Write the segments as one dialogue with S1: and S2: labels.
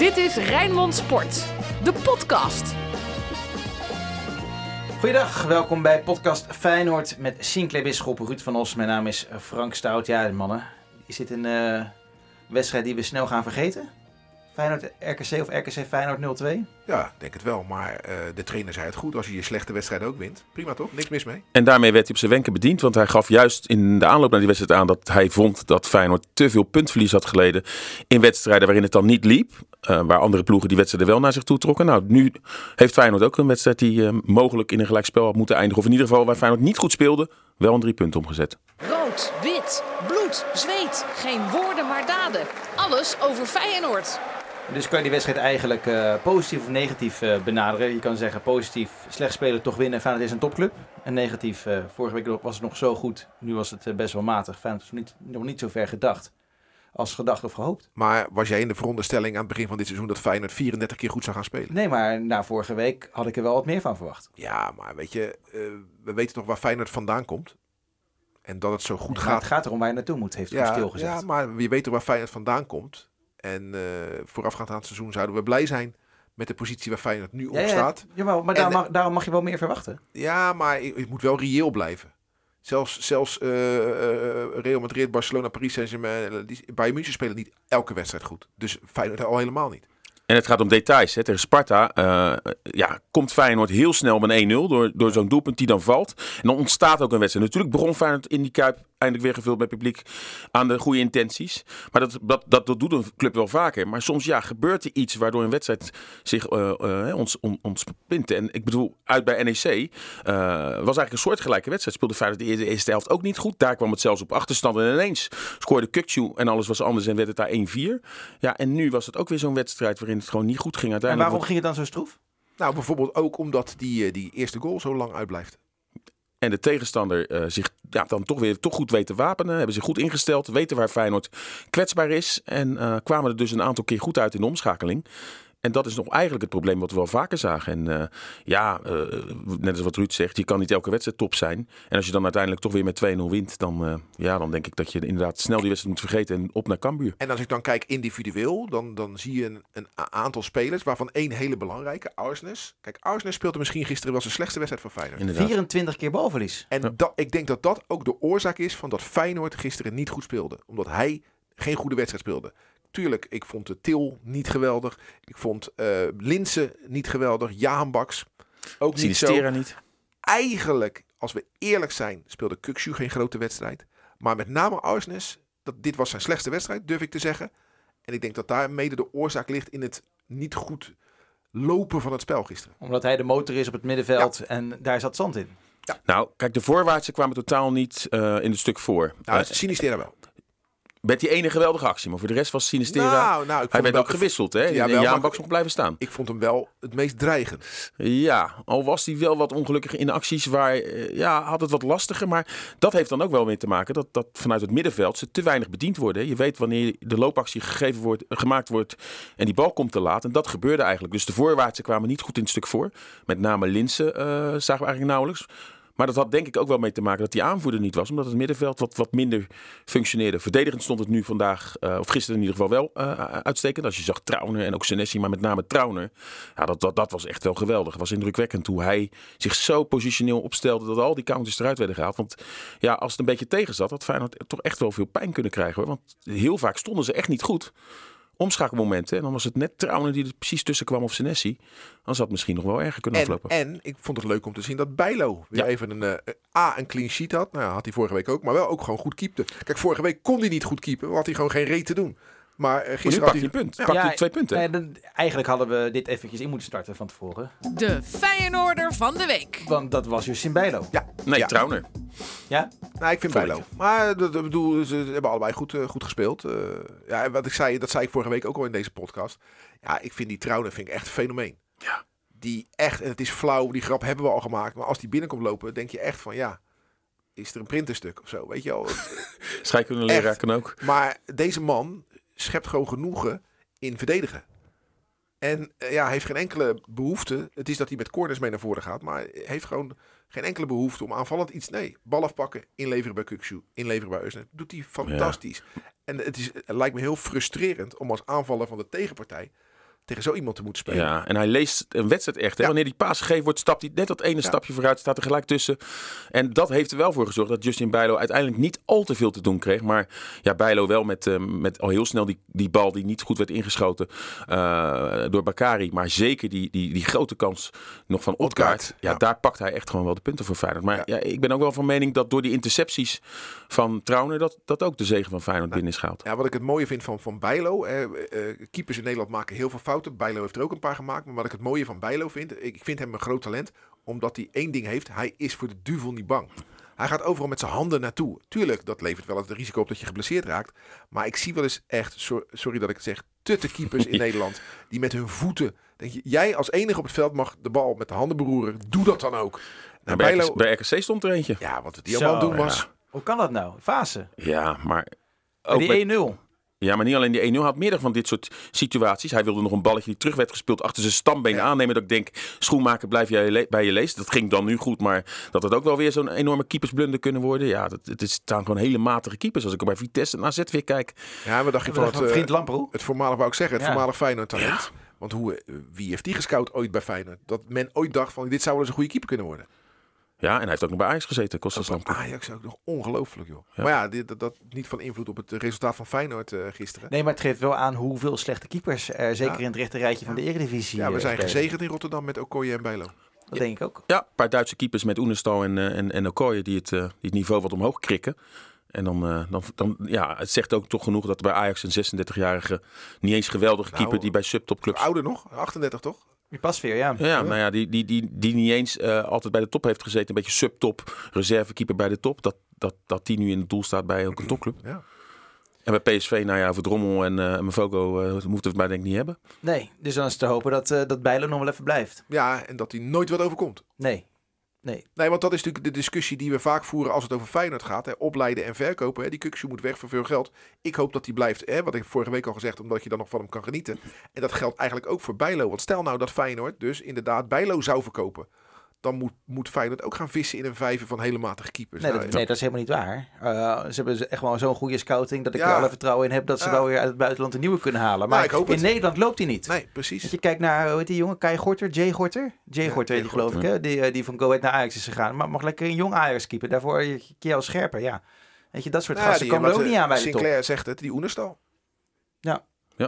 S1: Dit is Rijnmond Sport, de podcast.
S2: Goeiedag, welkom bij podcast Feyenoord met Sinclair Bisschop, Ruud van Os. Mijn naam is Frank Stout. Ja, mannen, is dit een eh, wedstrijd die we snel gaan vergeten? Feyenoord RKC of RKC Feyenoord 0-2?
S3: Ja, denk het wel. Maar eh, de trainer zei het goed. Als je je slechte wedstrijd ook wint. Prima toch? Niks mis mee.
S4: En daarmee werd hij op zijn wenken bediend. Want hij gaf juist in de aanloop naar die wedstrijd aan dat hij vond dat Feyenoord te veel puntverlies had geleden in wedstrijden waarin het dan niet liep. Uh, waar andere ploegen die wedstrijden wel naar zich toe trokken. Nou, nu heeft Feyenoord ook een wedstrijd die uh, mogelijk in een gelijkspel had moeten eindigen. Of in ieder geval waar Feyenoord niet goed speelde, wel een drie punten omgezet.
S1: Rood, wit, bloed, zweet. Geen woorden maar daden. Alles over Feyenoord.
S2: Dus kan je die wedstrijd eigenlijk uh, positief of negatief uh, benaderen. Je kan zeggen positief, slecht spelen, toch winnen. Feyenoord is een topclub. En negatief, uh, vorige week was het nog zo goed. Nu was het best wel matig. Feyenoord is niet, nog niet zo ver gedacht als gedacht of gehoopt.
S3: Maar was jij in de veronderstelling aan het begin van dit seizoen dat Feyenoord 34 keer goed zou gaan spelen?
S2: Nee, maar na vorige week had ik er wel wat meer van verwacht.
S3: Ja, maar weet je, we weten toch waar Feyenoord vandaan komt? En dat het zo goed
S2: ja,
S3: gaat.
S2: Het gaat erom waar je naartoe moet, heeft hij
S3: ja,
S2: stilgezet.
S3: Ja, maar je weet toch waar Feyenoord vandaan komt? En uh, voorafgaand aan het seizoen zouden we blij zijn met de positie waar Feyenoord nu op
S2: ja,
S3: staat.
S2: Ja, maar, maar daar mag, daarom mag je wel meer verwachten.
S3: Ja, maar het moet wel reëel blijven. Zelfs, zelfs uh, uh, Real Madrid, Barcelona, Paris Saint-Germain, Bayern München spelen niet elke wedstrijd goed. Dus Feyenoord al helemaal niet.
S4: En het gaat om details. Hè. Tegen Sparta uh, ja, komt Feyenoord heel snel met 1-0 door, door zo'n doelpunt die dan valt. En dan ontstaat ook een wedstrijd. Natuurlijk begon Feyenoord in die Kuip eindelijk weer gevuld met publiek aan de goede intenties. Maar dat, dat, dat, dat doet een club wel vaker. Maar soms ja, gebeurt er iets waardoor een wedstrijd zich uh, uh, ons, on, ontspint. En ik bedoel, uit bij NEC uh, was eigenlijk een soortgelijke wedstrijd. Speelde Feyenoord de eerste helft ook niet goed. Daar kwam het zelfs op achterstand. En ineens scoorde Kukcu en alles was anders en werd het daar 1-4. Ja, en nu was het ook weer zo'n wedstrijd waarin het gewoon niet goed ging uiteindelijk.
S2: En waarom ging het dan zo stroef?
S3: Nou, bijvoorbeeld ook omdat die, die eerste goal zo lang uitblijft.
S4: En de tegenstander uh, zich ja, dan toch weer toch goed weet te wapenen. Hebben zich goed ingesteld. Weten waar Feyenoord kwetsbaar is. En uh, kwamen er dus een aantal keer goed uit in de omschakeling. En dat is nog eigenlijk het probleem wat we wel vaker zagen. En uh, ja, uh, net als wat Ruud zegt, je kan niet elke wedstrijd top zijn. En als je dan uiteindelijk toch weer met 2-0 wint, dan, uh, ja, dan denk ik dat je inderdaad snel die wedstrijd moet vergeten en op naar Cambuur.
S3: En als ik dan kijk individueel, dan, dan zie je een, een aantal spelers, waarvan één hele belangrijke, Arsnes. Kijk, Arsnes speelde misschien gisteren wel zijn slechtste wedstrijd van Feyenoord.
S2: Inderdaad. 24 keer balverlies.
S3: En ja. dat, ik denk dat dat ook de oorzaak is van dat Feyenoord gisteren niet goed speelde. Omdat hij geen goede wedstrijd speelde. Tuurlijk, ik vond de Til niet geweldig. Ik vond uh, Linse niet geweldig. Jaan Baks ook niet zo.
S4: niet.
S3: Eigenlijk, als we eerlijk zijn, speelde Kukshu geen grote wedstrijd. Maar met name Arsnes, dat dit was zijn slechtste wedstrijd, durf ik te zeggen. En ik denk dat daar mede de oorzaak ligt in het niet goed lopen van het spel gisteren.
S2: Omdat hij de motor is op het middenveld ja. en daar zat zand in.
S4: Ja. Nou, kijk, de voorwaartsen kwamen totaal niet uh, in het stuk voor.
S3: Nou, uh, Sinistera wel.
S4: Met die ene geweldige actie, maar voor de rest was Sinistera...
S3: Nou, nou,
S4: hij werd ook gewisseld, hè? Ja, en Jaan Baks nog blijven staan.
S3: Ik vond hem wel het meest dreigend.
S4: Ja, al was hij wel wat ongelukkig in acties waar... Ja, had het wat lastiger, maar dat heeft dan ook wel mee te maken... dat, dat vanuit het middenveld ze te weinig bediend worden. Je weet wanneer de loopactie gegeven wordt, gemaakt wordt en die bal komt te laat. En dat gebeurde eigenlijk. Dus de voorwaartsen kwamen niet goed in het stuk voor. Met name Linsen uh, zagen we eigenlijk nauwelijks... Maar dat had denk ik ook wel mee te maken dat die aanvoerder niet was. Omdat het middenveld wat, wat minder functioneerde. Verdedigend stond het nu vandaag, uh, of gisteren in ieder geval wel uh, uitstekend. Als je zag Trauner en ook Senesi, maar met name Trauner. Ja, dat, dat, dat was echt wel geweldig. Het was indrukwekkend hoe hij zich zo positioneel opstelde dat al die counters eruit werden gehaald. Want ja, als het een beetje tegen zat, had Feyenoord toch echt wel veel pijn kunnen krijgen. Hoor. Want heel vaak stonden ze echt niet goed omschakelmomenten. En dan was het net Trauner die er precies tussen kwam of Senesi. Dan zou het misschien nog wel erger kunnen
S3: en,
S4: aflopen.
S3: En ik vond het leuk om te zien dat Bijlo weer ja. even een, uh, A, een clean sheet had. Nou, had hij vorige week ook. Maar wel ook gewoon goed keepte. Kijk, vorige week kon hij niet goed keepen. Want had hij gewoon geen reet te doen. Maar uh, gisteren
S4: had hij een punt. Ja. Pakt hij twee punten.
S2: Ja, eigenlijk hadden we dit eventjes in moeten starten van tevoren.
S1: De Feyenoorder van de week.
S2: Want dat was Justin Bijlo.
S3: Ja.
S4: Nee,
S3: ja.
S4: Trauner.
S2: Ja?
S3: Nou, ik vind Bijlo. Maar dat, dat bedoel, ze hebben allebei goed, uh, goed gespeeld. Uh, ja, wat ik zei, dat zei ik vorige week ook al in deze podcast. Ja, ik vind die Trauner vind ik echt een fenomeen.
S4: Ja.
S3: Die echt, en het is flauw, die grap hebben we al gemaakt. Maar als die binnenkomt lopen, denk je echt van ja, is er een printerstuk of zo, weet je wel.
S4: Scheikundeleraar kan ook.
S3: Maar deze man schept gewoon genoegen in verdedigen. En uh, ja, heeft geen enkele behoefte. Het is dat hij met corners mee naar voren gaat. Maar heeft gewoon geen enkele behoefte om aanvallend iets. Nee, bal afpakken, inleveren bij Kukshu, inleveren bij Eusner. Doet hij fantastisch. Ja. En het, is, het lijkt me heel frustrerend om als aanvaller van de tegenpartij tegen zo iemand te moeten spelen.
S4: Ja, en hij leest een wedstrijd echt. Hè?
S3: Ja.
S4: Wanneer die paas gegeven wordt, stapt hij net dat ene
S3: Ja.
S4: stapje vooruit, staat er gelijk tussen. En dat heeft er wel voor gezorgd dat Justin Bijlo uiteindelijk niet al te veel te doen kreeg. Maar ja, Bijlo wel met, eh, met al heel snel die, die bal die niet goed werd ingeschoten eh, door Bakari. Maar zeker die, die, die grote kans nog van. Odgaard, Ja,
S3: ja.
S4: daar pakt hij echt gewoon wel de punten voor Feyenoord. Maar ja. Ik ben ook wel van mening dat door die intercepties van Trauner, dat, dat ook de zegen van Feyenoord binnen is gehaald.
S3: Ja, wat ik het mooie vind van, van Bijlo. eh, eh, keepers in Nederland maken heel veel fouten. Bijlo heeft er ook een paar gemaakt. Maar wat ik het mooie van Bijlo vind. Ik, ik vind hem een groot talent. Omdat hij één ding heeft. Hij is voor de duivel niet bang. Hij gaat overal met zijn handen naartoe. Tuurlijk, dat levert wel het risico op dat je geblesseerd raakt. Maar ik zie wel eens echt, so- sorry dat ik het zeg, tutte keepers in Nederland. Die met hun voeten. Denk je, jij als enige op het veld mag de bal met de handen beroeren. Doe dat dan ook.
S4: Nou,
S3: Nou,
S4: bij,
S3: Bijlo,
S4: RKC, bij RKC stond er eentje.
S3: ja, wat die allemaal doen
S4: ja.
S3: was.
S2: Hoe kan dat nou? Fase.
S4: Ja, maar
S2: Bij die
S4: met-
S2: 1-0.
S4: Ja, maar niet alleen die 1-0 had meerdere van dit soort situaties. Hij wilde nog een balletje die terug werd gespeeld achter zijn stambeen
S3: Ja.
S4: aannemen. Dat ik denk, schoenmaker blijf jij le- bij je leest. Dat ging dan nu goed, maar dat het ook wel weer zo'n enorme keepersblunder kunnen worden. Ja, dat, het is- staan gewoon hele matige keepers. Als ik bij Vitesse en AZ weer kijk.
S3: Ja, wat dacht je van het, eh,
S2: Vriend Lamproe.
S3: het voormalig, wou ik zeggen, het
S2: Ja.
S3: voormalig Feyenoord talent. Want hoe, eh, wie heeft die gescout ooit bij Feyenoord? Dat men ooit dacht van, dit zou wel eens een goede keeper kunnen worden.
S4: Ja, en hij heeft ook nog bij Ajax gezeten,
S3: was
S4: Lamproe.
S3: Ajax ook nog ongelooflijk, joh.
S4: Ja.
S3: Maar ja, dit, dat, dat niet van invloed op het resultaat van Feyenoord eh, gisteren.
S2: Nee, maar het geeft wel aan hoeveel slechte keepers er zeker
S3: Ja.
S2: in het rechte rijtje van de Eredivisie
S3: Ja, we
S2: eh,
S3: zijn gezegend in Rotterdam met Okoye en Bijlo.
S2: Dat denk ik ook.
S4: Ja, een paar Duitse keepers met Oenestal en, eh, en, en Okoye die het, die het niveau wat omhoog krikken. En dan, eh, dan, dan, ja, het zegt ook toch genoeg dat er bij Ajax een 36-jarige, niet eens geweldige
S3: Nou,
S4: keeper die bij subtopclubs
S3: Ouder nog, 38 toch?
S2: Die past weer, ja.
S4: Ja, nou ja, die, die, die, die niet eens eh, altijd bij de top heeft gezeten. Een beetje subtop, reservekeeper bij de top. Dat, dat, dat die nu in het doel staat bij ook een topclub.
S3: Ja.
S4: En bij PSV, nou ja, voor Drommel en eh Mavogo eh moeten we het maar denk ik niet hebben.
S2: Nee, dus dan is te hopen dat, eh dat Bijlo nog wel even blijft.
S3: Ja, en dat hij nooit wat overkomt.
S2: Nee. Nee.
S3: Nee, want dat is natuurlijk de discussie die we vaak voeren als het over Feyenoord gaat. Hè. Opleiden en verkopen. Hè. Die Kukshoe moet weg voor veel geld. Ik hoop dat hij blijft, hè, wat ik vorige week al gezegd, omdat je dan nog van hem kan genieten. En dat geldt eigenlijk ook voor Bijlo. Want stel nou dat Feyenoord dus inderdaad Bijlo zou verkopen. Dan moet, moet Feyenoord ook gaan vissen in een vijver van hele matige keepers.
S2: Nee,
S3: Nou,
S2: dat, nee, dat is helemaal niet waar. Eh, ze hebben echt wel zo'n goede scouting dat ik
S3: Ja.
S2: er alle vertrouwen in heb dat ze
S3: Ja.
S2: wel weer uit het buitenland een nieuwe kunnen halen. Maar
S3: ik hoop
S2: in
S3: het.
S2: Nederland loopt hij niet.
S3: nee, precies.
S2: Als je kijkt naar, hoe heet die jongen, Kai Gorter, Jay Gorter? Jay
S3: Ja,
S2: Gorter,
S3: Jay
S2: die geloof ik, hè? Die, eh, die van Go Ahead naar Ajax is gegaan. Maar mag lekker een jong Ajax keeper. Daarvoor je Kiel Scherper, ja. Weet je, dat soort
S3: Nou ja,
S2: gasten
S3: die-
S2: komen er ook
S3: eh,
S2: niet aan bij de top.
S3: Sinclair zegt het, die Oenerstal.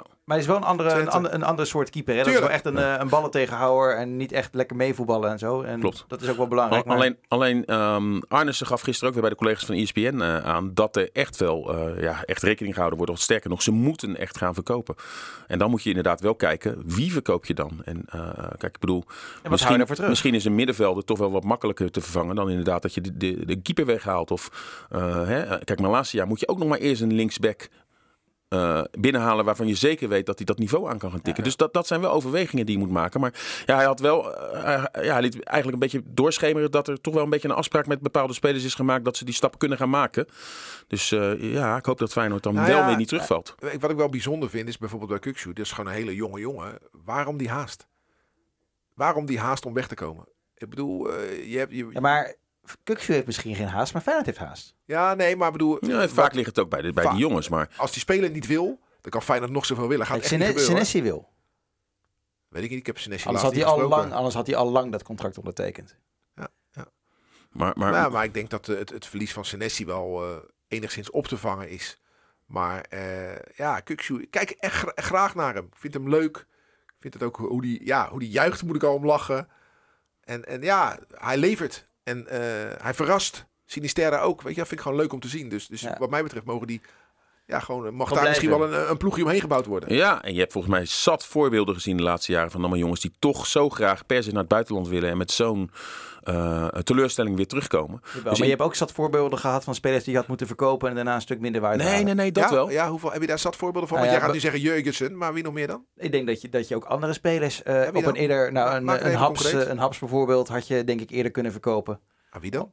S2: Maar hij is wel een andere, een, ander, een andere soort keeper. Hè? Dat is wel echt een, eh, een ballentegenhouwer en niet echt lekker meevoetballen en zo. En
S4: Klopt.
S2: dat is ook wel belangrijk. maar-
S4: Alleen, alleen ehm Arnissen gaf gisteren ook weer bij de collega's van ESPN eh, aan dat er echt wel eh, ja, echt rekening gehouden wordt. Of sterker nog, ze moeten echt gaan verkopen. En dan moet je inderdaad wel kijken, wie verkoop je dan? En eh, kijk, ik bedoel, misschien,
S2: daarvoor terug?
S4: misschien is een middenvelder toch wel wat makkelijker te vervangen dan inderdaad dat je de, de, de keeper weghaalt. Of, eh, hè, kijk, Malasia moet je ook nog maar eerst een linksback eh, binnenhalen waarvan je zeker weet dat hij dat niveau aan kan gaan tikken. Dus dat, dat zijn wel overwegingen die je moet maken. Maar ja, hij had wel, eh, ja, hij liet eigenlijk een beetje doorschemeren dat er toch wel een beetje een afspraak met bepaalde spelers is gemaakt dat ze die stap kunnen gaan maken. Dus eh, ja, ik hoop dat Feyenoord dan
S3: Nou
S4: wel
S3: ja,
S4: weer niet terugvalt.
S3: Wat ik wel bijzonder vind is bijvoorbeeld bij Kukshoe. Dat is gewoon een hele jonge jongen. Waarom die haast? Waarom die haast om weg te komen? Ik bedoel, eh, je hebt... Je,
S2: Ja, maar Kukshu heeft misschien geen haast, maar Feyenoord heeft haast.
S3: ja, nee, maar ik bedoel...
S4: Ja,
S3: wat-
S4: vaak ligt het ook bij, de, bij die jongens, maar
S3: Als die speler niet wil, dan kan Feyenoord nog zoveel willen. Gaat
S2: Kijk,
S3: echt niet
S2: Sene-
S3: gebeuren. hoor.
S2: Senesi wil.
S3: Weet ik niet, ik heb Senesi
S2: Anders had, hij al lang, anders had hij al lang dat contract ondertekend.
S4: maar, maar,
S3: Ja, maar ik denk dat eh, het, het verlies van Senesi wel eh, enigszins op te vangen is. Maar eh, ja, Kukshoe, ik kijk echt gra- graag naar hem. Ik vind hem leuk. Ik vind het ook hoe die, ja, hoe die juicht, moet ik al om lachen. En, en ja, hij levert. En eh, hij verrast. Sinisterra ook. Weet je, dat vind ik gewoon leuk om te zien. Dus, dus
S2: Ja.
S3: wat mij betreft mogen die... Ja, gewoon, mag
S2: Gewoon
S3: daar misschien wel een, een ploegje omheen gebouwd worden.
S4: Ja, en je hebt volgens mij zat voorbeelden gezien de laatste jaren van allemaal jongens die toch zo graag per se naar het buitenland willen en met zo'n eh, teleurstelling weer terugkomen.
S2: Jawel,
S4: Dus
S2: maar je hebt ook zat voorbeelden gehad van spelers die je had moeten verkopen en daarna een stuk minder waard
S4: Nee,
S2: halen.
S4: nee, nee, dat
S3: ja,
S4: wel.
S3: Ja, hoeveel, heb je daar zat voorbeelden van?
S2: Nou
S3: Want
S2: ja,
S3: jij gaat nu zeggen Jurgensen, maar wie nog meer dan?
S2: Ik denk dat je, dat je ook andere spelers eh,
S3: wie
S2: op een eerder, nou, een,
S3: Maak het
S2: een, haps, eh, een haps bijvoorbeeld had je denk ik eerder kunnen verkopen.
S3: Ah, wie dan?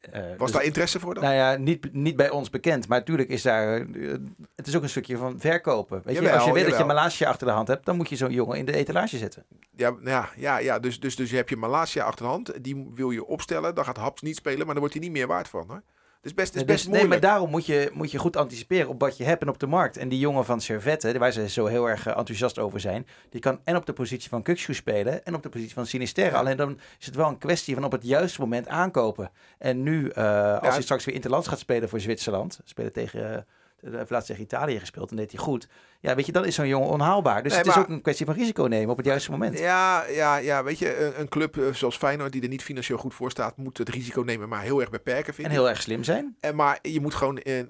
S2: Eh,
S3: Was
S2: dus-
S3: daar interesse voor dan?
S2: Nou ja, niet, niet bij ons bekend. Maar natuurlijk is daar... eh, het is ook een stukje van verkopen. Weet je, als je weet dat je. Malasia achter de hand hebt... dan moet je zo'n jongen in de etalage zetten.
S3: Ja, ja, ja, ja dus, dus, dus je hebt je Malasia achter de hand. Die wil je opstellen. Dan gaat Haps niet spelen, maar dan wordt hij niet meer waard van. Hoor. Is best, is
S2: Nee,
S3: best
S2: dus, nee,
S3: moeilijk.
S2: maar daarom moet je, moet je goed anticiperen op wat je hebt en op de markt. En die jongen van Servette, waar ze zo heel erg eh, enthousiast over zijn, die kan en op de positie van Kukshu spelen en op de positie van Sinisterra. Alleen dan is het wel een kwestie van op het juiste moment aankopen. En nu, eh, als
S3: Ja.
S2: hij straks weer interlands gaat spelen voor Zwitserland, spelen tegen, eh, de- laatst tegen Italië gespeeld en deed hij goed. Ja, weet je, dan is zo'n jongen onhaalbaar. Dus
S3: Nee,
S2: het is ook een kwestie van risico nemen op het juiste moment.
S3: Ja, ja, ja, weet je, een, een club eh, zoals Feyenoord die er niet financieel goed voor staat, moet het risico nemen, maar heel erg beperken, vind
S2: En
S3: ik.
S2: heel erg slim zijn.
S3: En, maar je moet gewoon eh,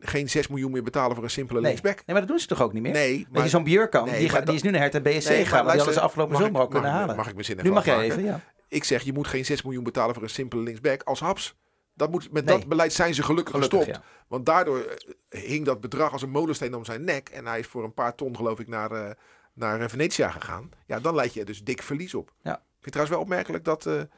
S3: geen 6 miljoen meer betalen voor een simpele
S2: Nee.
S3: linksback.
S2: nee, maar dat doen ze toch ook niet meer?
S3: Nee, maar...
S2: zo'n Björkan,
S3: Nee,
S2: die, gaat, die is nu naar Hertha BSC
S3: Nee,
S2: gegaan.
S3: maar
S2: die hadden ze afgelopen zomer al kunnen halen.
S3: Mag ik mijn zin
S2: nu
S3: even
S2: mag jij even, ja.
S3: Ik zeg, je moet geen 6 miljoen betalen voor een simpele linksback als Haps. Dat moet, met
S2: Nee.
S3: dat beleid zijn ze gelukkig,
S2: Gelukkig,
S3: gestopt.
S2: ja.
S3: Want daardoor eh, hing dat bedrag als een molensteen om zijn nek. En hij is voor een paar ton, geloof ik, naar, eh, naar eh, Venetia gegaan. Ja, dan leid je dus dik verlies op.
S2: Ja.
S3: Ik vind het trouwens wel opmerkelijk dat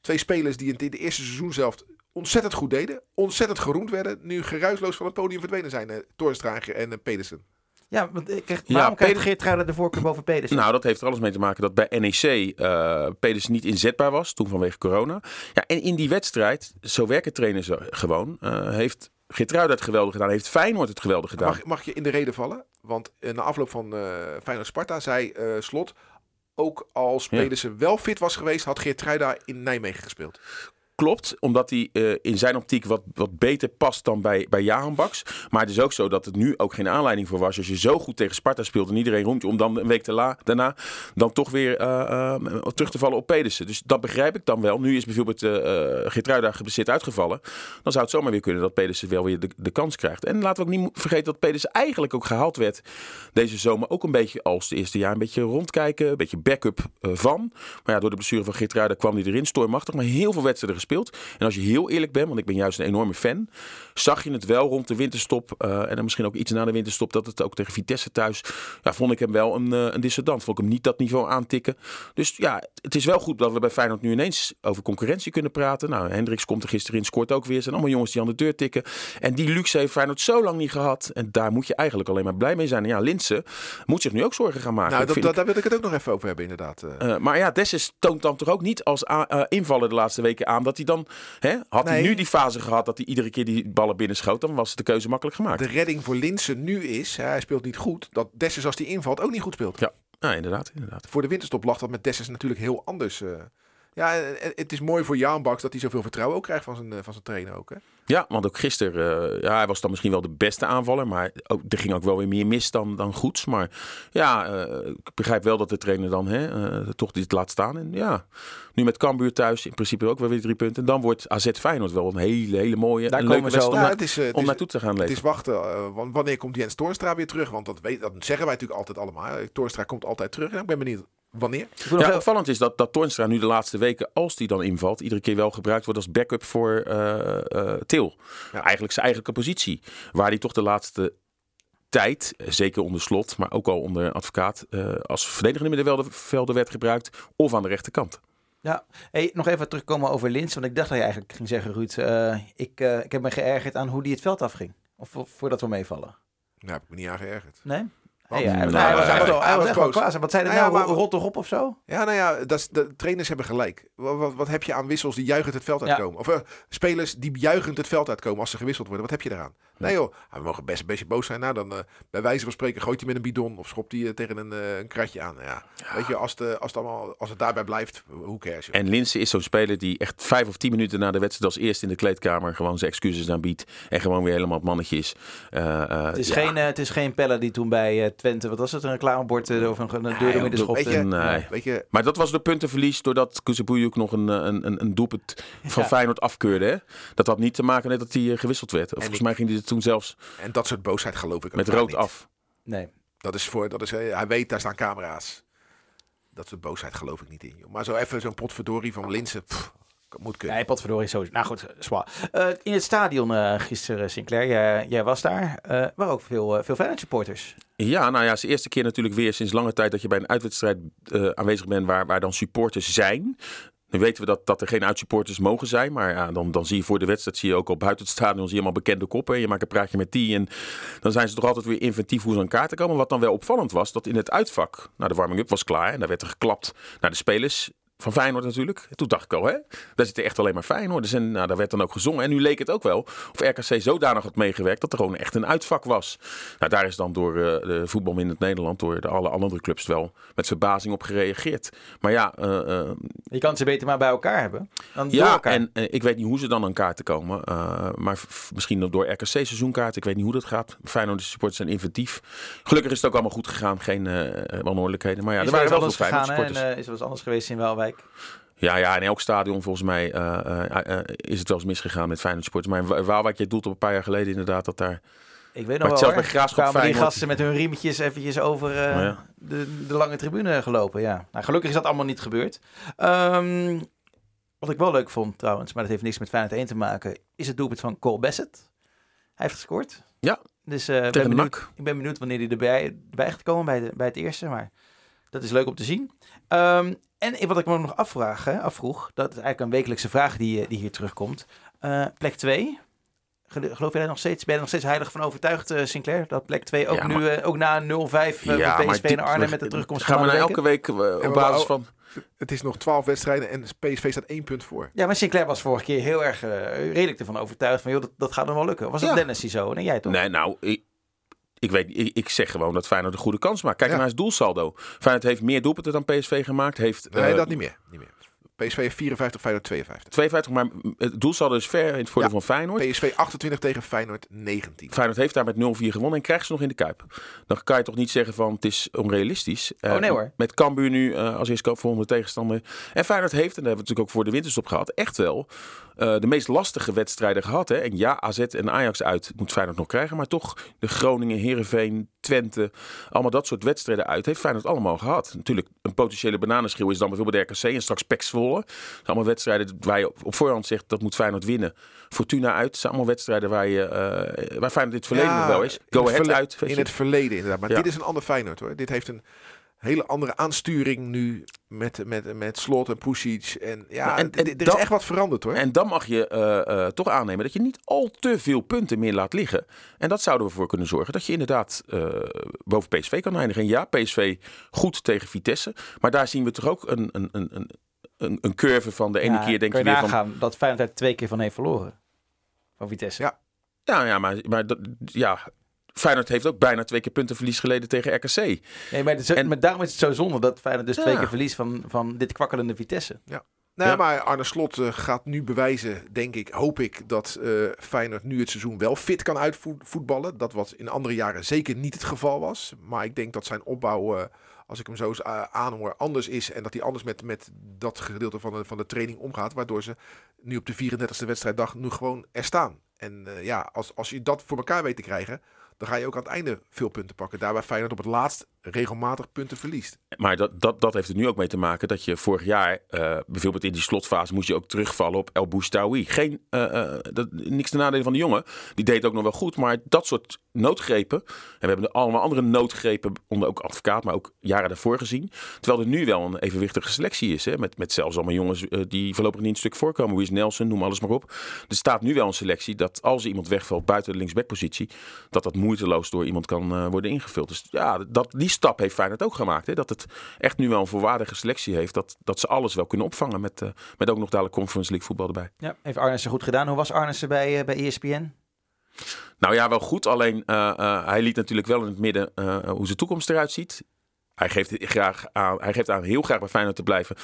S3: twee spelers die in het eerste seizoen zelf ontzettend goed deden, ontzettend geroemd werden, nu geruisloos van het podium verdwenen zijn. Uh, en uh, Pedersen.
S2: Ja, want ik krijg,
S4: Ja,
S2: waarom krijgt
S4: Peder-
S2: Geert de voorkeur boven Pedersen?
S4: Nou, dat heeft er alles mee te maken dat bij NEC eh Pedersen niet inzetbaar was, toen vanwege corona. Ja, en in die wedstrijd, zo werken trainers gewoon, eh, heeft Geertruida het geweldig gedaan, heeft Feyenoord het geweldig gedaan.
S3: Mag, mag je in de reden vallen? Want eh, na afloop van eh Feyenoord-Sparta zei eh, Slot... ook als
S4: Ja.
S3: Pedersen wel fit was geweest... had Geert Truida in Nijmegen gespeeld.
S4: Klopt, omdat hij eh, in zijn optiek wat, wat beter past dan bij, bij Jahan. Maar het is ook zo dat het nu ook geen aanleiding voor was. Als je zo goed tegen Sparta speelt en iedereen roemt je om dan een week te la, daarna dan toch weer eh, eh, terug te vallen op Pedersen. Dus dat begrijp ik dan wel. Nu is bijvoorbeeld uh, Geertruida uitgevallen. Dan zou het zomaar weer kunnen dat Pedersen wel weer de, de kans krijgt. En laten we ook niet vergeten dat Pedersen eigenlijk ook gehaald werd deze zomer. Ook een beetje als het eerste jaar een beetje rondkijken, een beetje backup van. Maar ja, door de blessure van Geertruida kwam hij erin, stormachtig. Maar heel veel wedstrijden gespeeld. En als je heel eerlijk bent, want ik ben juist een enorme fan, zag je het wel rond de winterstop uh, en dan misschien ook iets na de winterstop dat het ook tegen Vitesse thuis, ja, vond ik hem wel een, uh, een dissident. Vond ik hem niet dat niveau aantikken. Dus ja, het is wel goed dat we bij Feyenoord nu ineens over concurrentie kunnen praten. Nou, Hendricks komt er gisteren in, scoort ook weer. Zijn allemaal jongens die aan de deur tikken. En die luxe heeft Feyenoord zo lang niet gehad. En daar moet je eigenlijk alleen maar blij mee zijn. En ja, Linse moet zich nu ook zorgen gaan maken.
S3: Nou, dat, dat, daar wil ik het ook nog even over hebben, inderdaad. Uh.
S4: Uh, maar ja, Dessus toont dan toch ook niet als invaller de laatste weken aan dat hij dan Hè? Had
S3: Nee.
S4: hij nu die fase gehad dat hij iedere keer die ballen binnenschoot, dan was de keuze makkelijk gemaakt.
S3: De redding voor Linsen nu is, hij speelt niet goed, dat Dessus als die invalt ook niet goed speelt.
S4: Ja, ja inderdaad, inderdaad.
S3: Voor de winterstop lag dat met Dessus natuurlijk heel anders. uh. Ja, en het is mooi voor Jaan Baks dat hij zoveel vertrouwen ook krijgt van zijn, uh, van zijn trainer ook. Hè?
S4: Ja, want ook gisteren, uh, ja, hij was dan misschien wel de beste aanvaller, maar ook, er ging ook wel weer meer mis dan, dan goeds. Maar ja, uh, ik begrijp wel dat de trainer dan hè, uh, toch dit laat staan. En ja, nu met Cambuur thuis in principe ook wel weer drie punten. En dan wordt AZ Feyenoord wel een hele, hele mooie
S2: Daar
S4: en
S2: komen
S4: leuke wedstrijd om,
S3: Ja, het is, uh, het
S4: om
S3: is-
S4: naartoe te gaan
S3: Het
S4: leven.
S3: is wachten, uh, want wanneer komt Jens Toornstra weer terug? Want dat, weet, dat zeggen wij natuurlijk altijd allemaal. Toornstra komt altijd terug. En ik ben benieuwd wanneer.
S4: Ja, opvallend is dat, dat Toornstra nu de laatste weken, als die dan invalt, iedere keer wel gebruikt wordt als backup voor eh eh Til.
S3: Ja.
S4: Eigenlijk zijn eigenlijke positie. Waar hij toch de laatste tijd, zeker onder slot, maar ook al onder advocaat, eh, als verdedigende middenvelder werd gebruikt. Of aan de rechterkant.
S2: Ja, hey, nog even terugkomen over Lins. Want ik dacht dat je eigenlijk ging zeggen, Ruud. eh, ik, eh, ik heb me geërgerd aan hoe die het veld afging. Of vo- voordat we meevallen.
S3: Nou, heb ik me niet aan geërgerd.
S2: Nee? Ja,
S4: Nou,
S2: hij, was
S4: hij
S2: echt wel,
S3: was-
S2: hij was
S3: hij
S2: echt
S3: was
S2: wel
S3: boos.
S2: kwaad. Wat zei hij
S3: Nou ja,
S2: nou?
S3: maar-
S2: Rot toch op of zo?
S3: Ja, nou ja, dat is, de trainers hebben gelijk. Wat, wat, wat heb je aan wissels die juichend het veld
S2: Ja.
S3: uitkomen? Of eh, spelers die juichend het veld uitkomen als ze gewisseld worden. Wat heb je eraan? Nee joh, we mogen best een beetje boos zijn. Nou, dan eh, bij wijze van spreken gooit hij met een bidon of schopt hij eh, tegen een, een kratje aan. Ja, Weet je, als, de, als, het allemaal, als het daarbij blijft, hoe cares joh.
S4: En Linse is zo'n speler die echt vijf of tien minuten na de wedstrijd als eerste in de kleedkamer gewoon zijn excuses aanbiedt. En gewoon weer helemaal het mannetje is. Eh, eh,
S2: Het is,
S4: ja.
S2: geen, het is geen Pelle die toen bij eh, Twente, wat was het, een reclamebord eh, over een, een deur door midden schopte.
S3: weet je,
S4: Nee.
S3: Weet je,
S4: Maar dat was de puntenverlies doordat Kuzebujuk nog een, eh, een, een, een doelpunt van
S2: Ja.
S4: Feyenoord afkeurde. Hè? Dat had niet te maken met dat hij eh, gewisseld werd. Of volgens
S3: ik-
S4: mij ging hij er toen zelfs
S3: en dat soort boosheid geloof ik ook
S4: met rood
S3: niet.
S4: af.
S2: Nee.
S3: Dat is voor, dat is, hij weet, daar staan camera's. Dat soort boosheid geloof ik niet in. Joh. Maar zo even zo'n potverdorie van Linsen, pff, moet kunnen.
S2: Nee, potverdorie zo. Nou goed, zwaar. Eh, in het stadion eh, gisteren, Sinclair, jij, jij was daar. eh waren ook veel, eh, veel Feyenoord supporters.
S4: Ja, nou ja, het is de eerste keer natuurlijk weer sinds lange tijd dat je bij een uitwedstrijd eh, aanwezig bent waar, waar dan supporters zijn. Nu weten we dat, dat er geen uitsupporters mogen zijn. Maar ja, dan, dan zie je voor de wedstrijd, zie je ook al buiten het stadion, zie je allemaal bekende koppen. En je maakt een praatje met die. En dan zijn ze toch altijd weer inventief hoe ze aan kaarten komen. Wat dan wel opvallend was, dat in het uitvak, nou de warming-up was klaar. En daar werd er geklapt naar de spelers van Feyenoord natuurlijk. En toen dacht ik al, hè, daar zitten echt alleen maar Feyenoorders. En nou, daar werd dan ook gezongen. En nu leek het ook wel of RKC zodanig had meegewerkt dat er gewoon echt een uitvak was. Nou, daar is dan door uh, de voetbal in het Nederland, door de alle andere clubs wel met verbazing op gereageerd. Maar ja... Uh,
S2: je kan ze beter maar bij elkaar hebben. Dan
S4: ja,
S2: elkaar.
S4: en ik weet niet hoe ze dan aan kaarten komen. maar misschien door RKC seizoenkaart. Ik weet niet hoe dat gaat. Feyenoord supporters zijn inventief. Gelukkig is het ook allemaal goed gegaan. Geen wanordelijkheden. Maar ja, er waren wel veel Feyenoord supporters.
S2: En, is er wat anders geweest in Welwijk?
S4: Ja, ja, in elk stadion volgens mij uh, uh, is het wel eens misgegaan met Feyenoord supporters. Maar in Waalwijk, je doelt op een paar jaar geleden inderdaad dat daar...
S2: Ik weet nog wel, bij Graafschap Feyenoord... die gasten met hun riemetjes eventjes over oh, ja. de, de, lange tribune gelopen. Ja. Nou, gelukkig is dat allemaal niet gebeurd. Um, wat ik wel leuk vond trouwens, maar dat heeft niks met Feyenoord 1 te maken, is het doelpunt van Cole Bassett. Hij heeft gescoord.
S4: Ja,
S2: dus uh, ben benieuwd, ik ben benieuwd wanneer hij erbij, erbij gaat komen bij, de, bij het eerste. Maar dat is leuk om te zien. Um, en wat ik me nog afvraag, hè, afvroeg, dat is eigenlijk een wekelijkse vraag die, eh, die hier terugkomt. Uh, plek 2. Geloof jij nog steeds, ben je nog steeds heilig van overtuigd, uh, Sinclair? Dat plek 2 ook ja, nu, uh, ook na 0-5 uh, ja, van PSV naar Arnhem met de terugkomst
S4: gaan
S2: we
S4: nou elke week op basis van...
S3: Het is nog 12 wedstrijden en PSV staat één punt voor.
S2: Ja, maar Sinclair was vorige keer heel erg redelijk ervan overtuigd van, joh, dat, dat gaat nog wel lukken. Was dat Dennis die zo? Nee, jij toch?
S4: Nee, nou, ik, ik, weet, ik, ik, zeg gewoon dat Feyenoord een goede kans maakt. Kijk naar het doelsaldo. Feyenoord heeft meer doelpunten dan PSV gemaakt. Heeft,
S3: nee, uh, dat niet meer. Niet meer. PSV heeft 54, Feyenoord 52.
S4: 52, maar het doelsaldo is ver in het voordeel ja, van Feyenoord.
S3: PSV 28 tegen Feyenoord 19.
S4: Feyenoord heeft daar met 0-4 gewonnen en krijgt ze nog in de Kuip. Dan kan je toch niet zeggen van het is onrealistisch.
S2: Oh nee hoor.
S4: Met Cambuur nu uh, als eerste volgende tegenstander. En Feyenoord heeft, en daar hebben we natuurlijk ook voor de winterstop gehad, echt wel de meest lastige wedstrijden gehad. Hè? En ja, AZ en Ajax uit moet Feyenoord nog krijgen. Maar toch de Groningen, Heerenveen, Twente, allemaal dat soort wedstrijden uit heeft Feyenoord allemaal gehad. Natuurlijk, een potentiële bananenschil is dan bijvoorbeeld RKC en straks Pek Zwolle. allemaal wedstrijden waar je op voorhand zegt dat moet Feyenoord winnen. Fortuna uit, zijn allemaal wedstrijden waar, je, uh, waar Feyenoord in het verleden nog wel is. Go ahead uit.
S3: In het verleden inderdaad. Maar dit is een ander Feyenoord hoor. Dit heeft een hele andere aansturing nu met, met, met Slot en Pusic. En ja, en, er is echt wat veranderd hoor.
S4: En dan mag je uh, uh, toch aannemen dat je niet al te veel punten meer laat liggen. En dat zouden we voor kunnen zorgen dat je inderdaad uh, boven PSV kan eindigen. En ja, PSV goed tegen Vitesse. Maar daar zien we toch ook een, een, een, een, een curve van de ene ja, keer denk je,
S2: je
S4: weer
S2: van... dat Feyenoord er twee keer van heeft verloren. Van Vitesse.
S3: Ja.
S4: Ja, ja maar, maar dat, ja, Feyenoord heeft ook bijna twee keer puntenverlies geleden tegen RKC.
S2: Nee, maar, het, en, maar daarom is het zo zonde dat Feyenoord dus twee keer verlies van, van dit kwakkelende Vitesse.
S3: Ja. Nou, ja. maar Arne Slot uh, gaat nu bewijzen, denk ik, hoop ik, dat uh, Feyenoord nu het seizoen wel fit kan uitvoetballen. Dat wat in andere jaren zeker niet het geval was. Maar ik denk dat zijn opbouw, uh, als ik hem zo aanhoor, anders is. En dat hij anders met, met dat gedeelte van de, van de training omgaat. Waardoor ze nu op de 34e wedstrijddag nu gewoon er staan. En ja, als, als je dat voor elkaar weet te krijgen, dan ga je ook aan het einde veel punten pakken. Daarbij Feyenoord op het laatst regelmatig punten verliest.
S4: Maar dat, dat, dat heeft er nu ook mee te maken dat je vorig jaar, uh, bijvoorbeeld in die slotfase, moest je ook terugvallen op El Boustaoui. Geen, uh, uh, dat, niks te nadelen van de jongen. Die deed ook nog wel goed, maar dat soort noodgrepen. En we hebben allemaal andere noodgrepen, onder ook advocaat, maar ook jaren daarvoor gezien. Terwijl er nu wel een evenwichtige selectie is. Hè, met, met zelfs allemaal jongens die voorlopig niet een stuk voorkomen. Wie is Nelson, noem alles maar op. Er staat nu wel een selectie dat als iemand wegvalt buiten de linksbackpositie, dat dat moeiteloos door iemand kan worden ingevuld. Dus ja, dat, die stap heeft Feyenoord ook gemaakt. Hè? Dat het echt nu wel een volwaardige selectie heeft. Dat, dat ze alles wel kunnen opvangen met, uh, met ook nog dadelijk Conference League voetbal erbij.
S2: Ja, heeft Arnessen goed gedaan. Hoe was Arnessen bij, uh, bij ESPN?
S4: Nou ja, wel goed. Alleen uh, hij liet natuurlijk wel in het midden hoe zijn toekomst eruit ziet. Hij geeft, graag aan, hij geeft aan heel graag bij Feyenoord te blijven.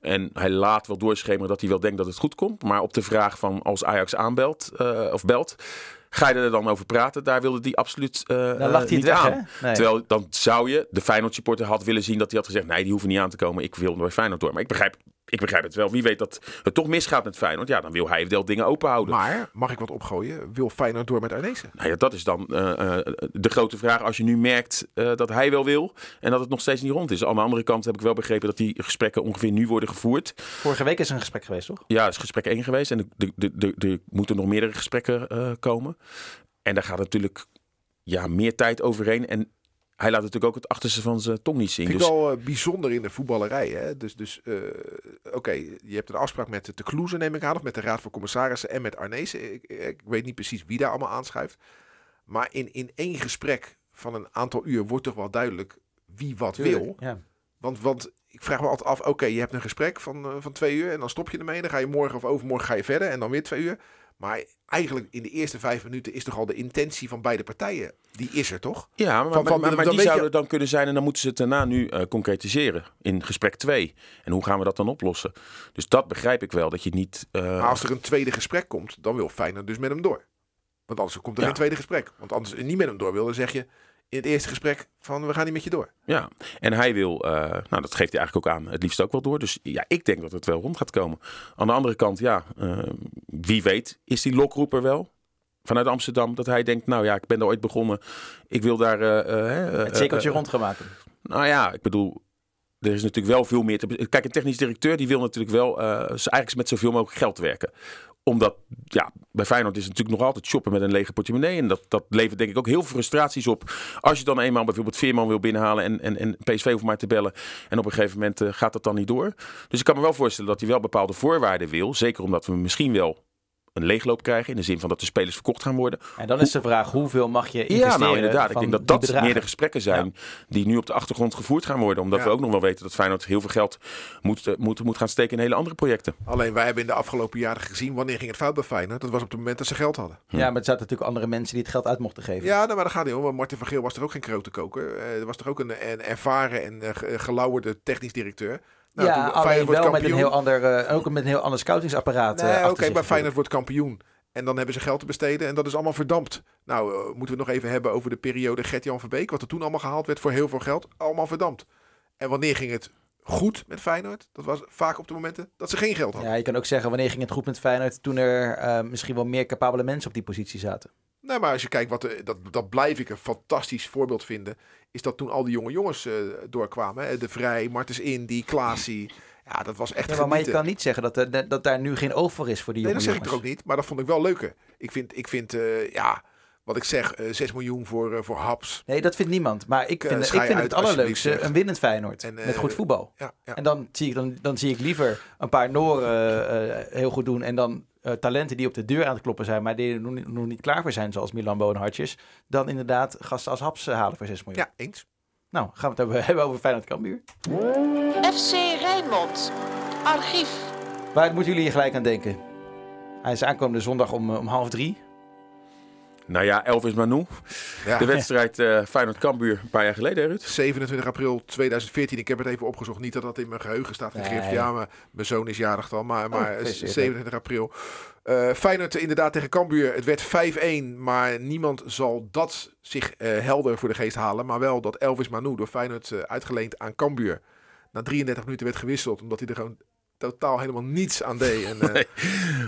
S4: En hij laat wel doorschemeren dat hij wel denkt dat het goed komt. Maar op de vraag van als Ajax aanbelt of belt Ga je er dan over praten? Daar wilde hij absoluut uh,
S2: dan lacht hij niet
S4: weg,
S2: aan.
S4: Nee. Terwijl dan zou je, de Feyenoord supporter had willen zien dat hij had gezegd... nee, die hoeven niet aan te komen, ik wil bij Feyenoord door. Maar ik begrijp ik begrijp het wel. Wie weet dat het toch misgaat met Feyenoord. Ja, dan wil hij wel dingen open houden.
S3: Maar, mag ik wat opgooien? Wil Feyenoord door met Arnezen?
S4: Nou ja, dat is dan uh, uh, de grote vraag. Als je nu merkt uh, dat hij wel wil en dat het nog steeds niet rond is. Aan de andere kant heb ik wel begrepen dat die gesprekken ongeveer nu worden gevoerd.
S2: Vorige week is er een gesprek geweest, toch?
S4: Ja, is gesprek één geweest. En er moeten nog meerdere gesprekken komen. En daar gaat natuurlijk ja, meer tijd overheen. En hij laat natuurlijk ook het achterste van zijn tong niet zien.
S3: Vind ik dus... wel uh, bijzonder in de voetballerij. Hè? Dus, dus uh, oké, je hebt een afspraak met de Kloeze, neem ik aan, of met de Raad van Commissarissen en met Arnezen. Ik, ik, weet niet precies wie daar allemaal aanschuift. Maar in, in één gesprek van een aantal uur wordt toch wel duidelijk wie wat
S2: Tuurlijk,
S3: wil.
S2: Ja.
S3: Want, want ik vraag me altijd af, oké, je hebt een gesprek van, eh, van twee uur en dan stop je ermee. Dan ga je morgen of overmorgen ga je verder en dan weer twee uur. Maar eigenlijk in de eerste vijf minuten is toch al de intentie van beide partijen, die is er toch?
S4: Ja, maar,
S3: Van- van-
S4: maar, maar
S3: dan
S4: die
S3: weet je-
S4: er dan kunnen zijn en dan moeten ze het daarna nu eh, concretiseren in gesprek 2. En hoe gaan we dat dan oplossen? Dus dat begrijp ik wel, dat je niet... eh,
S3: Maar als er een tweede gesprek komt, dan wil Feyenoord dus met hem door. Want anders komt er
S4: Ja.
S3: geen tweede gesprek. Want anders niet met hem door wil, dan zeg je in het eerste gesprek van we gaan niet met je door.
S4: Ja, en hij wil, eh, nou dat geeft hij eigenlijk ook aan, het liefst ook wel door. Dus ja, ik denk dat het wel rond gaat komen. Aan de andere kant, ja, eh, wie weet is die lokroeper wel vanuit Amsterdam. Dat hij denkt, nou ja, ik ben er ooit begonnen. Ik wil daar... eh,
S2: Het cirkeltje rond gaan maken.
S4: Nou ja, ik bedoel, er is natuurlijk wel veel meer te... Kijk, een technisch directeur die wil natuurlijk wel eh, eigenlijk met zoveel mogelijk geld werken. Omdat, ja, bij Feyenoord is het natuurlijk nog altijd shoppen met een lege portemonnee. En dat, dat levert denk ik ook heel veel frustraties op. Als je dan eenmaal bijvoorbeeld Veerman wil binnenhalen en, en, en PSV hoeft maar te bellen. En op een gegeven moment eh, gaat dat dan niet door. Dus ik kan me wel voorstellen dat hij wel bepaalde voorwaarden wil. Zeker omdat we misschien wel een leegloop krijgen. In de zin van dat de spelers verkocht gaan worden.
S2: En dan is de vraag, hoeveel mag je investeren
S4: Ja, nou inderdaad. Ik denk dat dat
S2: bedragen?
S4: meer de gesprekken zijn die nu op de achtergrond gevoerd gaan worden. Omdat
S3: Ja.
S4: we ook nog wel weten dat Feyenoord heel veel geld moet, eh, moet, moet gaan steken in hele andere projecten.
S3: Alleen wij hebben in de afgelopen jaren gezien wanneer ging het fout bij Feyenoord. Dat was op het moment dat ze geld hadden.
S2: Ja, maar er zaten natuurlijk andere mensen die het geld uit mochten geven.
S3: Ja, nou, maar dat gaat niet om. want Martin van Geel was er ook geen grote koker. Eh, er was toch ook een, een ervaren en eh, ge- gelauwerde technisch directeur. Nou,
S2: ja, alleen
S3: Feyenoord wordt
S2: wel met een heel ander, eh, ook met een heel ander scoutingsapparaat. eh,
S3: Nee, oké, maar Feyenoord wordt kampioen. En dan hebben ze geld te besteden en dat is allemaal verdampt. Nou, eh, moeten we het nog even hebben over de periode Gert-Jan Verbeek. Wat er toen allemaal gehaald werd voor heel veel geld. Allemaal verdampt. En wanneer ging het goed met Feyenoord? Dat was vaak op de momenten dat ze geen geld hadden.
S2: Ja, je kan ook zeggen, wanneer ging het goed met Feyenoord? Toen er misschien wel meer capabele mensen op die positie zaten.
S3: Nee, maar als je kijkt, wat dat, dat blijf ik een fantastisch voorbeeld vinden. Is dat toen al die jonge jongens eh, doorkwamen. Hè? De Vrij, Martens Indy, Klaasie. Ja, dat was echt
S2: Ja, maar, maar je kan niet zeggen dat, er, dat daar nu geen oog voor is voor die
S3: Nee,
S2: jonge
S3: dat zeg ik toch ook niet. Maar dat vond ik wel leuker. Ik vind, ik vind eh, ja, wat ik zeg, eh 6 miljoen voor, eh, voor Haps.
S2: Nee, dat vindt niemand. Maar ik
S3: Eh,
S2: vind, ik vind het allerleukste een winnend Feyenoord.
S3: En,
S2: met
S3: eh,
S2: goed voetbal.
S3: Ja, ja.
S2: En dan zie, ik, dan, dan zie ik liever een paar Noren eh, heel goed doen. En dan eh, talenten die op de deur aan het kloppen zijn. Maar die er nog niet, nog niet klaar voor zijn. Zoals Milan Boonhartjes. Dan inderdaad gasten als Haps eh, halen voor 6 miljoen.
S3: ja, eens.
S2: Nou, gaan we het hebben, hebben over Feyenoord Cambuur.
S1: FC Rijnmond. Archief.
S2: Waar moeten jullie hier gelijk aan denken? Hij is aankomende zondag om, eh, om half drie.
S4: Nou ja, Elvis Manu.
S3: Ja.
S4: De wedstrijd eh Feyenoord-Kambuur een paar jaar geleden, hè, Ruud.
S3: 27 april 2014. Ik heb het even opgezocht. Niet dat dat in mijn geheugen staat gegrift.
S2: Nee.
S3: Ja, maar mijn zoon is jarig dan. Maar, maar
S2: gefeliciteerd,
S3: 27 april. Eh Feyenoord inderdaad tegen Cambuur. Het werd 5-1. Maar niemand zal dat zich eh, helder voor de geest halen. Maar wel dat Elvis Manu door Feyenoord eh, uitgeleend aan Cambuur. Na 33 minuten werd gewisseld. Omdat hij er gewoon totaal helemaal niets aan deed. En eh,
S4: Nee.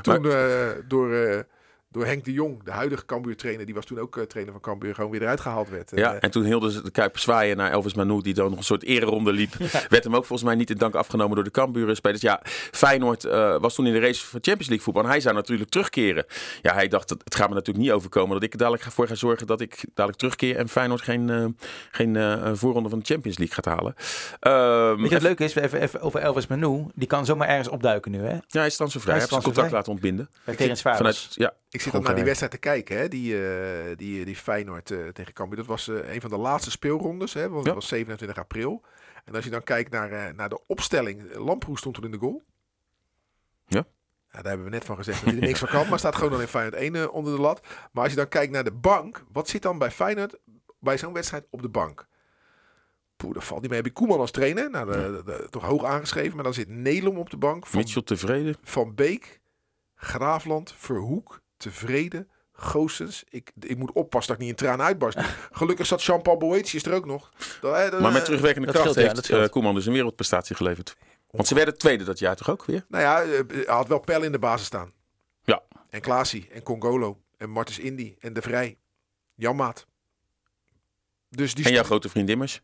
S3: toen eh, door... door Henk de Jong, de huidige Cambuur-trainer, die was toen ook eh, trainer van Cambuur, gewoon weer eruit gehaald werd. En,
S4: Ja,
S3: eh,
S4: en toen hielden ze de Kuip zwaaien naar Elvis Manu, die dan nog een soort ereronde liep. Werd hem ook volgens mij niet in dank afgenomen door de Cambuur spelers. Ja, Feyenoord eh, was toen in de race voor Champions League voetbal. En hij zou natuurlijk terugkeren. Ja, hij dacht, het het gaat me natuurlijk niet overkomen dat ik er dadelijk voor ga zorgen dat ik dadelijk terugkeer en Feyenoord geen, eh, geen eh, voorronde van de Champions League gaat halen. Ehm,
S2: Weet je wat leuk is? Even, even over Elvis Manu. Die kan zomaar ergens opduiken nu, hè?
S4: ja, hij is transfervrij.
S2: Hij
S4: Hij
S2: is
S4: heeft zijn contract
S2: transfervrij.
S4: laten ontbinden.
S2: Bij.
S4: Vanuit, ja,
S3: Ik zit dan naar die wedstrijd te kijken, hè? Die, eh, die, die Feyenoord eh, tegen Cambuur. Dat was eh, een van de laatste speelrondes, hè? Want
S4: Ja.
S3: dat was 27 april. En als je dan kijkt naar, eh, naar de opstelling, Lamproe stond toen in de goal.
S4: Ja.
S3: daar hebben we net van gezegd dat hij er niks van kan, maar staat gewoon dan in Feyenoord 1 eh, onder de lat. Maar als je dan kijkt naar de bank, wat zit dan bij Feyenoord bij zo'n wedstrijd op de bank? Poeh, dat valt niet mee. Heb je Koeman als trainer? Nou, de, de- de- toch hoog aangeschreven. Maar dan zit Nelom op de bank. Van
S4: Mitchell tevreden.
S3: van Beek, Graafland, Verhoek, Tevreden, Goossens. Ik, ik moet oppassen dat ik niet in tranen uitbarst. Gelukkig zat Jean-Paul Boetius er ook nog. Dat, dat-
S4: Maar met
S3: eh,
S4: terugwerkende
S2: dat
S4: kracht
S2: scheelt,
S4: heeft eh, Koeman dus een wereldprestatie geleverd. Want ze werden tweede dat jaar toch ook weer?
S3: Nou ja, eh, hij had wel Pel in de basis staan.
S4: Ja.
S3: En Klaasie, en Congolo, en Martens Indy, en De Vrij. Janmaat. Dus die
S4: En jouw grote vriend Immers.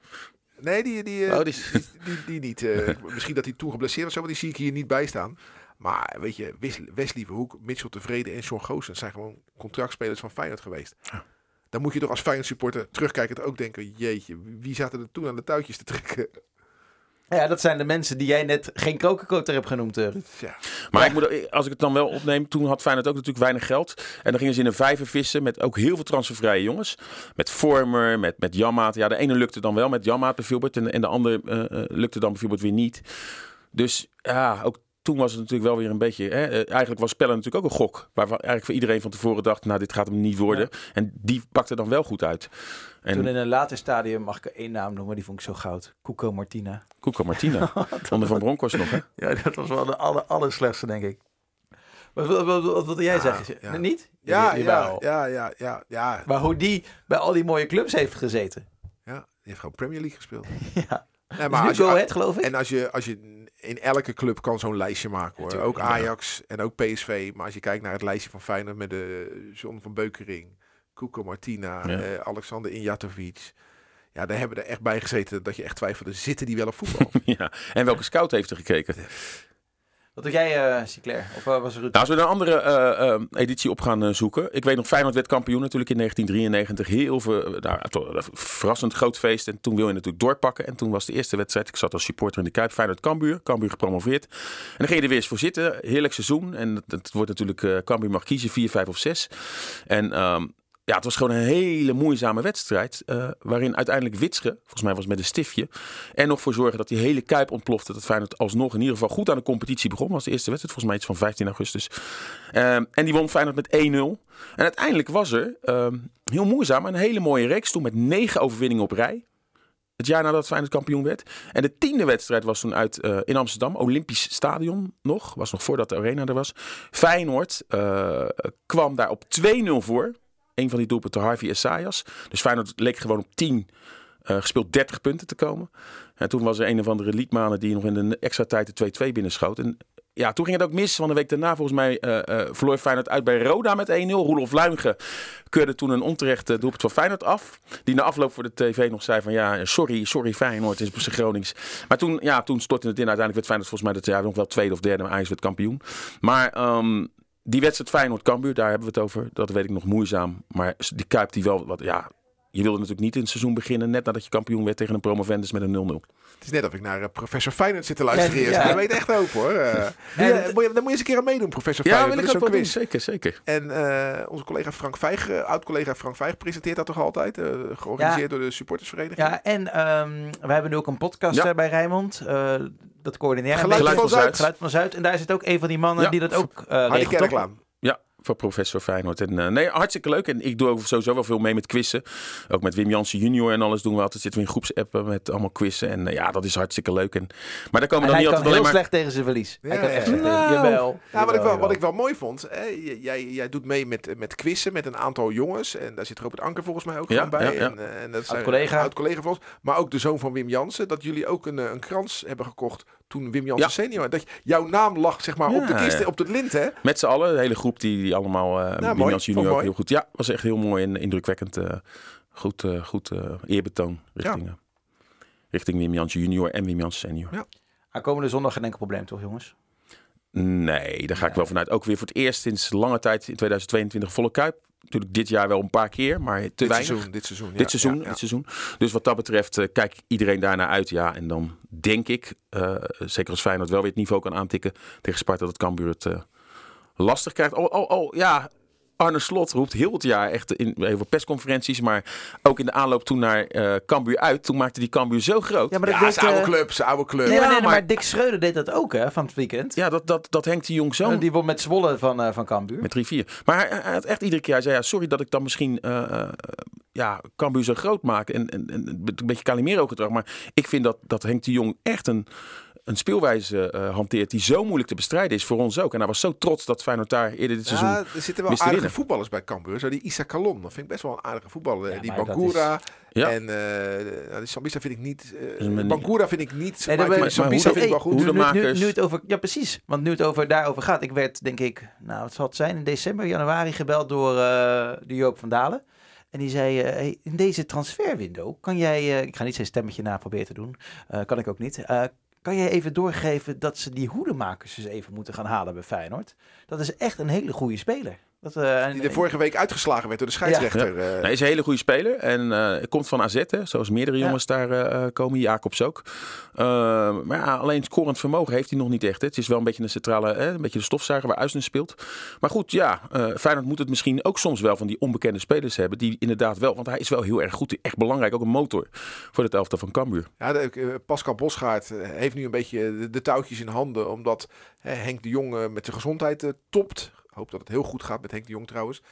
S3: Nee, die, die, eh,
S4: Oh, die is-
S3: die, die, die niet. eh, misschien dat hij toen geblesseerd was, maar die zie ik hier niet bij staan. Maar weet je, Wes- Wesley Verhoek, Mitchell Tevreden en Sean Goossens zijn gewoon contractspelers van Feyenoord geweest. Dan moet je toch als Feyenoord supporter terugkijkend ook denken, jeetje, wie zaten er toen aan de touwtjes te trekken?
S2: Ja, dat zijn de mensen die jij net geen krokenkoter hebt genoemd, eh.
S3: Ja.
S4: Maar ik moet, als ik het dan wel opneem, toen had Feyenoord ook natuurlijk weinig geld. En dan gingen ze in een vijver vissen met ook heel veel transfervrije jongens. Met Vormer, met, met Jammaat. Ja, de ene lukte dan wel met Jammaat bijvoorbeeld. En, en de andere eh, eh, lukte dan bijvoorbeeld weer niet. Dus ja, ook toen was het natuurlijk wel weer een beetje... Hè, eh, eigenlijk was spellen natuurlijk ook een gok. Waarvan eigenlijk voor iedereen van tevoren dacht, nou dit gaat hem niet worden. En die pakte dan wel goed uit. En
S2: Toen in een later stadium mag ik er één naam noemen, die vond ik zo goud. Cuco Martina.
S4: Cuco Martina, onder Van Bronckhorst nog hè.
S2: Ja, dat was wel de aller, allerslechtste, denk ik. Wat, wat, wat, jij
S3: Ja,
S2: zeggen?
S3: ja.
S2: Niet?
S3: Ja, ja, ja, ja, ja, ja,
S2: Maar hoe die bij al die mooie clubs heeft gezeten.
S3: ja. Die heeft gewoon Premier League gespeeld.
S2: Ja.
S3: Nee,
S2: Maar
S3: als
S2: nu
S3: je,
S2: Go Ahead, geloof ik.
S3: en als je, als je in elke club kan zo'n lijstje maken hoor. Ook Ajax en ook PSV. Maar als je kijkt naar het lijstje van Feyenoord met de John van Beukering, Kuko Martina,
S4: Ja.
S3: eh, Alexander Injatovic. Ja, daar hebben we er echt bij gezeten dat je echt twijfelde, zitten die wel op voetbal?
S4: ja. En welke scout heeft er gekeken?
S2: Wat doe jij, eh Sinclair? Of eh, was Ruud?
S4: Nou, als we een andere eh, editie op gaan zoeken. Ik weet nog, Feyenoord werd kampioen natuurlijk in 1993. Heel veel, nou, verrassend groot feest. En toen wil je natuurlijk doorpakken. En toen was de eerste wedstrijd. Ik zat als supporter in de Kuip. Feyenoord Cambuur. Cambuur gepromoveerd. En dan ging je er weer eens voor zitten. Heerlijk seizoen. En het, het wordt natuurlijk, Cambuur mag kiezen, 4, 5 of 6. En ehm, ja, het was gewoon een hele moeizame wedstrijd. eh, waarin uiteindelijk Witsche, volgens mij was het met een stiftje. En nog voor zorgen dat die hele kuip ontplofte. Dat Feyenoord alsnog in ieder geval goed aan de competitie begon. was de eerste wedstrijd, volgens mij iets van 15 augustus. Ehm, en die won Feyenoord met 1-0. En uiteindelijk was er, ehm, heel moeizaam, een hele mooie reeks toen met negen overwinningen op rij. Het jaar nadat Feyenoord kampioen werd. En de tiende wedstrijd was toen uit eh, in Amsterdam. Olympisch Stadion nog. Was nog voordat de arena er was. Feyenoord eh, kwam daar op 2-0 voor. Een van die doelpunten Harvey Essayas. Dus Feyenoord leek gewoon op 10 eh, gespeeld 30 punten te komen. En toen was er een of andere Liedmanen die nog in de extra tijd de 2-2 binnenschoot. En ja, toen ging het ook mis. Want een week daarna volgens mij eh eh verloor Feyenoord uit bij Roda met 1-0. Roelof Luimge keurde toen een onterecht eh, doelpunt van Feyenoord af. Die na afloop voor de tv nog zei van ja, sorry, sorry Feyenoord, is zijn Gronings. Maar toen, ja, toen stortte het in. Uiteindelijk werd Feyenoord volgens mij dat jaar nog wel tweede of derde. Maar Ajax werd kampioen. Maar ehm, die wedstrijd Feyenoord-Cambuur, daar hebben we het over. Dat weet ik nog moeizaam. Maar die Kuip die wel, wat, ja... Je wilde natuurlijk niet in het seizoen beginnen net nadat je kampioen werd tegen een promovendus met een 0-0.
S3: Het is net of ik naar eh, professor Feyenoord zit te luisteren.
S2: Ja,
S3: eerst.
S2: ja.
S3: Hij weet echt hoop hoor. Eh, moet je-
S2: En-
S3: moet je- daar moet je eens een keer aan meedoen, professor
S4: Ja,
S3: Feyenoord.
S4: wil
S3: Dat
S4: ik ook wel doen. Zeker, zeker.
S3: En eh, onze collega Frank Vijg, eh, oud-collega Frank Vijg, presenteert dat toch altijd? eh, georganiseerd door de supportersvereniging.
S2: Ja, en ehm, we hebben nu ook een podcast
S4: Ja.
S2: eh, bij Rijnmond. eh, dat coördineert
S3: Geluid
S2: beetje.
S3: van Zuid.
S2: Geluid van Zuid. En daar zit ook een van die mannen
S4: Ja.
S2: die dat ook eh
S3: Hardy
S2: regelt.
S4: Ja, voor professor Feyenoord. En, eh, nee, hartstikke leuk. En ik doe ook sowieso wel veel mee met quizzen. Ook met Wim Jansen junior en alles doen we altijd. Zitten we in groepsappen met allemaal quizzen. En eh, ja, dat is hartstikke leuk. En, maar daar komen
S2: En
S4: dan
S2: hij
S4: niet
S2: kan
S4: altijd
S2: heel
S4: alleen maar...
S2: slecht tegen zijn verlies. hij
S3: Ja,
S2: kan echt tegen-
S4: Nou.
S2: Jawel.
S3: Ja, wat ik, wel,
S2: Jawel,
S3: wat ik wel mooi vond, jij, jij doet mee met, met quizzen met een aantal jongens. En daar zit Robert Anker volgens mij ook
S4: Ja,
S3: gewoon bij.
S4: ja, ja.
S3: En, eh, en dat is
S2: Oud-collega.
S3: Oud-collega van ons. Maar ook de zoon van Wim Jansen. Dat jullie ook een, een krans hebben gekocht toen Wim Jansen
S4: Ja.
S3: senior. Dat jouw naam lag zeg maar op de kist,
S4: ja.
S3: op het lint hè.
S4: Met z'n allen, de hele groep die, die allemaal... eh Wim. Jansen junior ook heel goed. Ja, was echt heel mooi en indrukwekkend. eh, goed eh, goed eh, eerbetoon richting, richting Wim Jansen junior en Wim Jansen senior.
S3: Ja.
S2: Aankomende zondag geen enkel probleem, toch jongens?
S4: Nee, daar ga ik wel vanuit. Ook weer voor het eerst sinds lange tijd in 2022 volle kuip. Natuurlijk dit jaar wel een paar keer, maar te
S3: Dit
S4: weinig.
S3: seizoen, dit seizoen. ja,
S4: dit, seizoen,
S3: ja, ja.
S4: dit seizoen. Dus wat dat betreft uh, kijkt iedereen daarnaar uit. Ja, en dan denk ik, uh, zeker als Feyenoord wel weer het niveau kan aantikken tegen Sparta, dat Cambuur het uh, lastig krijgt. Oh, oh, oh, ja. Arne Slot roept heel het jaar echt in heel veel persconferenties, maar ook in de aanloop toen naar uh, Cambuur uit. Toen maakte die Cambuur zo groot.
S3: Ja, maar dat ja, zijn oude club, zijn oude club.
S2: Nee, maar, nee, maar, maar Dick Schreuder deed dat ook hè, van het weekend.
S4: Ja, dat, dat, dat Henk de Jong zo.
S2: Die won met Zwolle van, uh, van Cambuur.
S4: Met 3-4. Maar hij, hij, had echt iedere keer, hij zei ja, sorry dat ik dan misschien uh, ja, Cambuur zo groot maak. En, en, en een beetje Calimero gedrag. Maar ik vind dat, dat Henk de Jong echt een, een speelwijze uh, hanteert die zo moeilijk te bestrijden is voor ons ook. En hij was zo trots dat Feyenoord daar eerder dit seizoen
S3: ja, er zitten wel aardige winnen. voetballers bij Cambuur. Zo die Issa Kalon, dat vind ik best wel een aardige voetballer. Ja, die Bangura is... ja. en uh, die Sambisa vind ik niet... Uh, Bangura vind ik niet...
S2: Nee,
S3: maar,
S2: maar,
S3: maar Sambisa vind ik wel goed.
S2: Nu, nu, nu, het over, ja, precies. Want nu het over, daarover gaat. Ik werd, denk ik, nou, het zal het zijn, in december, januari gebeld door uh, de Joop van Dalen. En die zei, uh, hey, in deze transferwindow kan jij, uh, ik ga niet zijn stemmetje na proberen te doen, uh, kan ik ook niet. Kan jij even doorgeven dat ze die hoedemakers eens even moeten gaan halen bij Feyenoord? Dat is echt een hele goede speler. Dat, uh,
S3: die er vorige week uitgeslagen werd door de scheidsrechter.
S4: Ja. Ja. Nee, is een hele goede speler. En uh, komt van AZ, hè, zoals meerdere jongens daar uh, komen. Jacobs ook. maar ja, alleen scorend vermogen heeft hij nog niet echt. Hè. Het is wel een beetje een centrale, hè, een beetje de stofzuiger waar Uisnes speelt. Maar goed, ja, Feyenoord moet het misschien ook soms wel van die onbekende spelers hebben. Die inderdaad wel, want hij is wel heel erg goed. Echt belangrijk, ook een motor voor het elftal van Cambuur.
S3: Ja, de, Pascal Bosgaard heeft nu een beetje de, de touwtjes in handen. Omdat Henk de Jong met zijn gezondheid topt hoop dat het heel goed gaat met Henk de Jong trouwens.